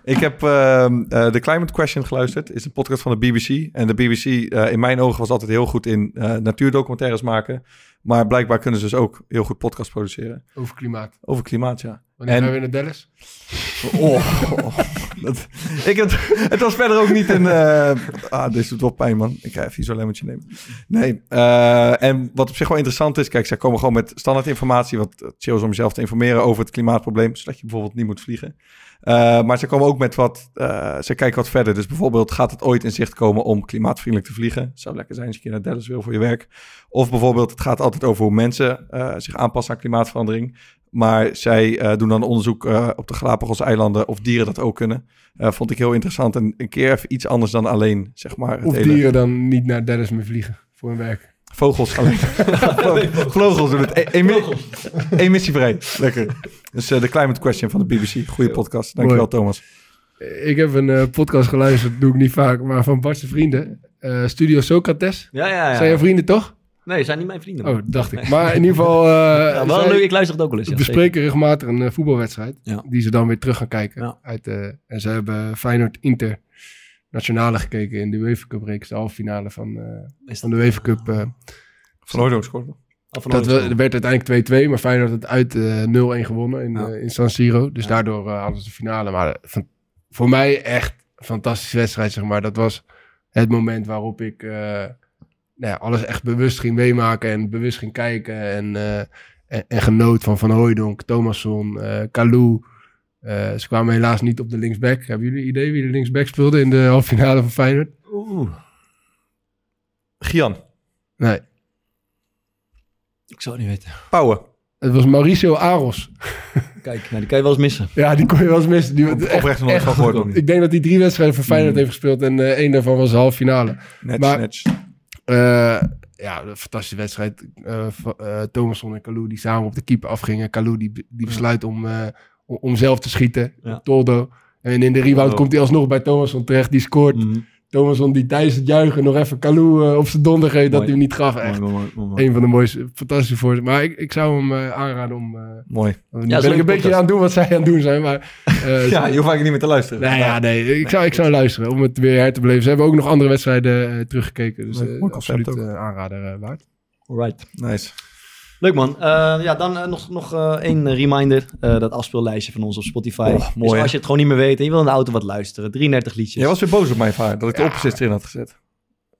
Speaker 3: Ik heb ehm, eh, de Climate Question geluisterd. is een podcast van de BBC. En de BBC, eh, in mijn ogen, was altijd heel goed in eh, natuurdocumentaires maken. Maar blijkbaar kunnen ze dus ook heel goed podcast produceren.
Speaker 4: Over klimaat.
Speaker 3: Over klimaat, ja.
Speaker 4: Wanneer
Speaker 3: En-
Speaker 4: gaan we weer naar Dallas?
Speaker 3: Oh, oh, ik heb, het was verder ook niet een... eh, ah, dit doet wel pijn, man. Ik ga even hier zo'n lemmertje nemen. Nee, eh, en wat op zich wel interessant is... Kijk, zij komen gewoon met standaard informatie... wat chill is om jezelf te informeren over het klimaatprobleem... zodat je bijvoorbeeld niet moet vliegen. Eh, maar ze komen ook met wat... eh, ze kijken wat verder. Dus bijvoorbeeld gaat het ooit in zicht komen... om klimaatvriendelijk te vliegen? Zou lekker zijn als je een keer naar Dallas wil voor je werk. Of bijvoorbeeld, het gaat altijd over hoe mensen... eh, zich aanpassen aan klimaatverandering... Maar zij doen dan onderzoek op de Galapagos-eilanden of dieren dat ook kunnen. Vond ik heel interessant. En een keer even iets anders dan alleen, zeg maar. het
Speaker 4: Of
Speaker 3: hele-
Speaker 4: dieren dan niet naar Dallas meer vliegen voor hun werk.
Speaker 3: Vogels alleen. Vogels doen het. E- emi- emissievrij. Lekker. Dus eh, de Climate Question van de BBC. Goede podcast. Dankjewel,
Speaker 4: Mooi.
Speaker 3: Thomas.
Speaker 4: Ik heb een eh, podcast geluisterd, doe ik niet vaak, maar van Bart's vrienden. Eh, Studio Socrates.
Speaker 1: Ja, ja, ja.
Speaker 4: Zijn jouw vrienden toch?
Speaker 1: Nee, zijn niet mijn vrienden.
Speaker 4: Oh, dacht ik.
Speaker 1: Nee.
Speaker 4: Maar in ieder geval... eh,
Speaker 1: Ja, wel leuk, ik luister het ook wel eens. Ja,
Speaker 4: bespreken regelmatig een voetbalwedstrijd.
Speaker 1: Ja.
Speaker 4: Die ze dan weer terug gaan kijken.
Speaker 1: Ja.
Speaker 4: Uit, eh, en ze hebben Feyenoord Inter nationale gekeken in de UEFA Cup reeks. De halve finale van, eh, van de UEFA Cup. eh.
Speaker 3: Van Hooydonk.
Speaker 1: Oh, van
Speaker 4: dat
Speaker 1: Hooydonk.
Speaker 4: we- werd uiteindelijk 2-2, maar Feyenoord had het uit eh 0-1 gewonnen in,
Speaker 1: Ja.
Speaker 4: eh, in San Siro. Dus daardoor eh, hadden ze de finale. Maar van, voor mij echt een fantastische wedstrijd, zeg maar. Dat was het moment waarop ik eh, nou ja, alles echt bewust ging meemaken en bewust ging kijken. En, eh, en, en genoot van Van Hooijdonk, Thomasson, eh Kalou. Eh, ze kwamen helaas niet op de linksback. Hebben jullie een idee wie de linksback speelde in de halve finale van Feyenoord?
Speaker 1: Oeh,
Speaker 3: Gian.
Speaker 4: Nee,
Speaker 1: ik zou het niet weten.
Speaker 3: Pauwen.
Speaker 4: het was Mauricio Aros.
Speaker 1: Kijk, nou, die kan je wel eens missen.
Speaker 4: Ja, die kon je wel eens missen. Die,
Speaker 3: Op-
Speaker 4: echt-
Speaker 3: oprecht nog nooit
Speaker 4: echt
Speaker 3: van gehoord.
Speaker 4: Ik denk dat hij drie wedstrijden voor Feyenoord
Speaker 1: Mm.
Speaker 4: heeft gespeeld en eh één daarvan was de halve finale. Maar-
Speaker 3: netjes.
Speaker 4: Eh, ja, een fantastische wedstrijd. Eh eh, Thomasson en Kalou die samen op de keeper afgingen. Kalou die, die besluit om, eh, om, zelf te schieten.
Speaker 1: Ja.
Speaker 4: Toldo. En in de rebound komt hij alsnog bij Thomasson terecht. Die scoort.
Speaker 1: Mhm.
Speaker 4: Thomasson die tijdens het juichen nog even Kalou eh, op zijn donder geeft dat hij hem niet gaf. Echt.
Speaker 1: Mooi, mooi, mooi, mooi.
Speaker 4: Een van de mooiste, fantastische voor. Maar ik, ik zou hem eh, aanraden om... eh
Speaker 3: Mooi.
Speaker 4: nu
Speaker 1: Ja,
Speaker 4: ben ik een beetje aan het doen wat zij aan het doen zijn. Maar, eh,
Speaker 3: Ja, je hoeft eigenlijk niet meer te luisteren.
Speaker 4: Nee, ja, nee. Ik zou, ik zou luisteren om het weer her te beleven. Ze hebben ook nog andere wedstrijden teruggekeken. Dus eh, absoluut aanrader waard.
Speaker 1: Alright.
Speaker 3: Nice.
Speaker 1: Leuk man. Eh, ja, dan eh, nog, nog eh, één reminder. Eh, dat afspeellijstje van ons op Spotify.
Speaker 3: Oh,
Speaker 1: Dus
Speaker 3: mooi, hè?
Speaker 1: als je het gewoon niet meer weet en je wil in de auto wat luisteren. 33 liedjes.
Speaker 3: Jij was weer boos op mij, vaar, dat ik de
Speaker 4: Ja.
Speaker 3: erin had gezet.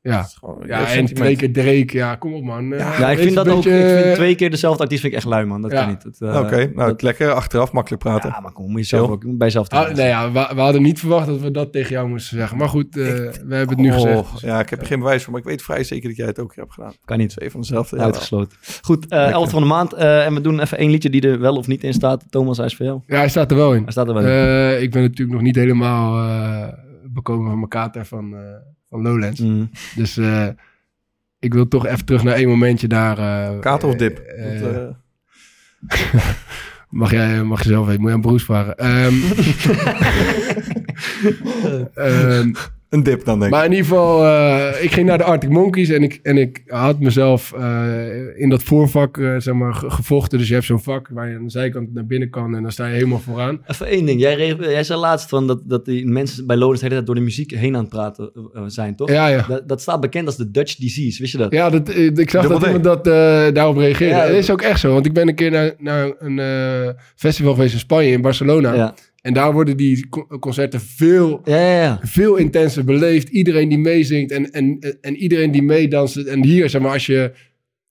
Speaker 4: Ja,
Speaker 3: gewoon-
Speaker 4: ja en twee keer Drake. Ja, kom op man.
Speaker 1: Ja,
Speaker 4: Eh,
Speaker 1: ik vind dat ook. Ik vind twee keer dezelfde artiest vind ik echt lui, man. Dat
Speaker 4: Ja.
Speaker 1: kan niet. Dat, eh,
Speaker 3: Oké, nou,
Speaker 1: dat-
Speaker 3: lekker achteraf, makkelijk praten.
Speaker 1: Ja, maar kom, moet je zelf ook bij jezelf
Speaker 4: Ah, nee, ja, we, we hadden niet verwacht dat we dat tegen jou moesten zeggen. Maar goed, eh, we hebben het nu
Speaker 3: Oh,
Speaker 4: gezegd.
Speaker 3: Ja, ik heb er geen bewijs van, maar ik weet vrij zeker dat jij het ook hebt gedaan.
Speaker 1: Kan niet.
Speaker 3: Twee van dezelfde. ja,
Speaker 1: Uitgesloten. Goed, eh 11 van de maand. eh, en we doen even één liedje die er wel of niet in staat. Thomas, hij is voor jou.
Speaker 4: Ja, hij staat er wel in.
Speaker 1: Hij staat er wel in.
Speaker 4: Eh, ik ben natuurlijk nog niet helemaal eh, bekomen van mijn kater van, eh, van Lowlands.
Speaker 1: Mm.
Speaker 4: Dus eh, ik wil toch even terug naar één momentje daar. eh,
Speaker 3: Kater of dip?
Speaker 4: eh,
Speaker 3: Want, eh,
Speaker 4: mag, jij, mag je zelf weten, moet je aan Broes vragen. Ehm, ehm,
Speaker 3: een dip dan denk ik.
Speaker 4: maar in ieder geval, eh, ik ging naar de Arctic Monkeys en ik, en ik had mezelf eh, in dat voorvak eh, zeg maar, ge- gevochten. Dus je hebt zo'n vak waar je aan de zijkant naar binnen kan en dan sta je helemaal vooraan.
Speaker 1: Even één ding. Jij, jij zei laatst van dat, dat die mensen bij de hele tijd door de muziek heen aan het praten zijn, toch?
Speaker 4: Ja, ja.
Speaker 1: Dat, dat staat bekend als de Dutch disease, wist je dat?
Speaker 4: Ja, dat, ik zag dat
Speaker 1: D.
Speaker 4: iemand dat, daarop reageerde.
Speaker 1: Ja,
Speaker 4: dat is ook echt zo, want ik ben een keer naar, naar een eh, festival geweest in Spanje, in Barcelona.
Speaker 1: Ja.
Speaker 4: En daar worden die co- concerten veel,
Speaker 1: Ja, ja, ja.
Speaker 4: veel intenser beleefd. Iedereen die meezingt en, en, en iedereen die meedanst. En hier, zeg maar, als je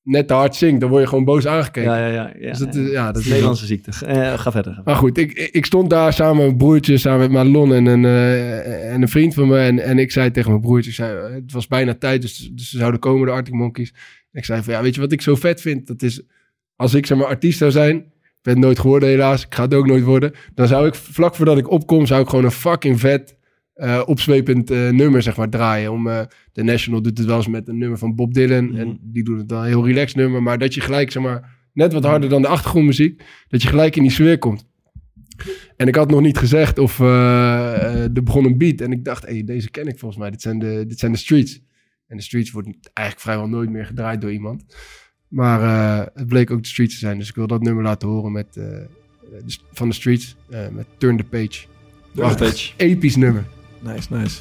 Speaker 4: net te hard zingt, dan word je gewoon boos aangekeken.
Speaker 1: Ja, ja, ja. ja,
Speaker 4: Dus dat,
Speaker 1: ja.
Speaker 4: is- ja,
Speaker 1: Dat is Nederlandse ziekte. Eh, ga verder.
Speaker 4: Maar goed, ik, ik stond daar samen met mijn broertje, samen met Marlon en een, eh, en een vriend van me. En, en ik zei tegen mijn broertje, zei, eh, het was bijna tijd, dus, dus ze zouden komen, de Arctic Monkeys. En ik zei van, ja, weet je wat ik zo vet vind? Dat is, als ik zeg maar artiest zou zijn, ben het nooit geworden helaas, ik ga het ook nooit worden. Dan zou ik, vlak voordat ik opkom, zou ik gewoon een fucking vet, eh, opzwepend eh, nummer zeg maar draaien. Om, eh, de National doet het wel eens met een nummer van Bob Dylan. En die doet het dan een heel relaxed nummer. Maar dat je gelijk, zeg maar, net wat harder dan de achtergrondmuziek, dat je gelijk in die sfeer komt. En ik had nog niet gezegd of er begon een beat. En ik dacht, hey, deze ken ik volgens mij. Dit zijn, de, dit zijn de streets. En de streets wordt eigenlijk vrijwel nooit meer gedraaid door iemand. Maar eh, het bleek ook de streets te zijn. Dus ik wil dat nummer laten horen met, eh, de- van de streets. eh, met Turn the Page.
Speaker 1: the. Page.
Speaker 4: Episch nummer.
Speaker 3: Nice, nice.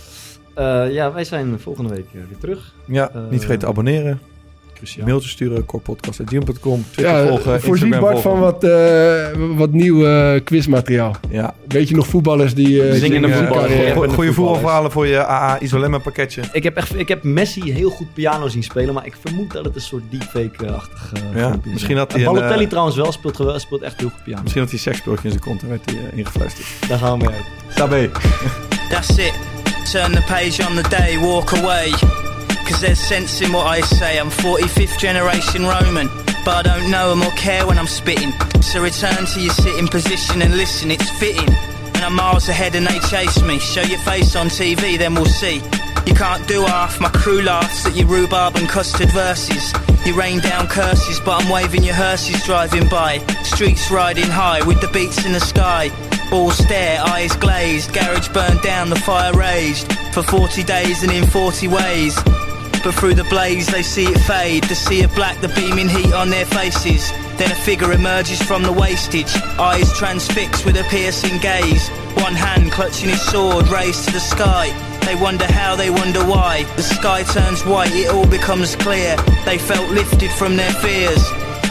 Speaker 1: Eh, ja, wij zijn volgende week weer terug.
Speaker 3: Ja, niet vergeten te abonneren.
Speaker 1: Cruciaal.
Speaker 3: Mailtje sturen, korpodcast.gmail.com. Twitter
Speaker 4: Ja,
Speaker 3: volgen,
Speaker 4: voorzien
Speaker 3: Instagram
Speaker 4: Bart van wat, eh, wat nieuw eh, quizmateriaal.
Speaker 3: Ja.
Speaker 4: Weet je nog voetballers die... eh,
Speaker 1: Zingende
Speaker 4: zingen,
Speaker 1: Ja,
Speaker 3: Goeie
Speaker 1: voetballers.
Speaker 3: voetbalverhalen voor je AA Isolemma pakketje.
Speaker 1: Ik heb, echt, ik heb Messi heel goed piano zien spelen, maar ik vermoed dat het een soort deepfake-achtig uh,
Speaker 3: Ja, misschien had hij een,
Speaker 1: Balotelli trouwens wel, speelt, gewel- speelt echt heel goed piano.
Speaker 3: Misschien had hij seksspeeltje in zijn kont en werd hij ingefluisterd.
Speaker 1: Daar gaan we mee uit.
Speaker 3: Daarbij.
Speaker 7: That's it. Turn the page on the day, walk away. Cause there's sense in what I say. I'm 45th generation Roman, but I don't know 'em or care when I'm spitting. So return to your sitting position and listen, it's fitting. And I'm miles ahead and they chase me. Show your face on TV, then we'll see. You can't do half, my crew laughs at your rhubarb and custard verses. You rain down curses, but I'm waving your hearses driving by. Streets riding high with the beats in the sky. All stare, eyes glazed, garage burned down, the fire raged. For 40 days and in 40 ways. But through the blaze they see it fade, the sea of black, the beaming heat on their faces. Then a figure emerges from the wastage, eyes transfixed with a piercing gaze. One hand clutching his sword raised to the sky. They wonder how, they wonder why. The sky turns white, it all becomes clear. They felt lifted from their fears.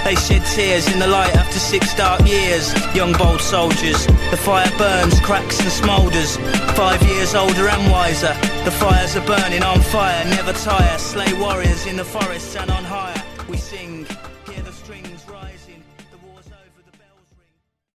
Speaker 7: They shed tears in the light after six dark years. Young bold soldiers, the fire burns, cracks and smoulders. Five years older and wiser. The fires are burning on fire, never tire. Slay warriors in the forests and on higher.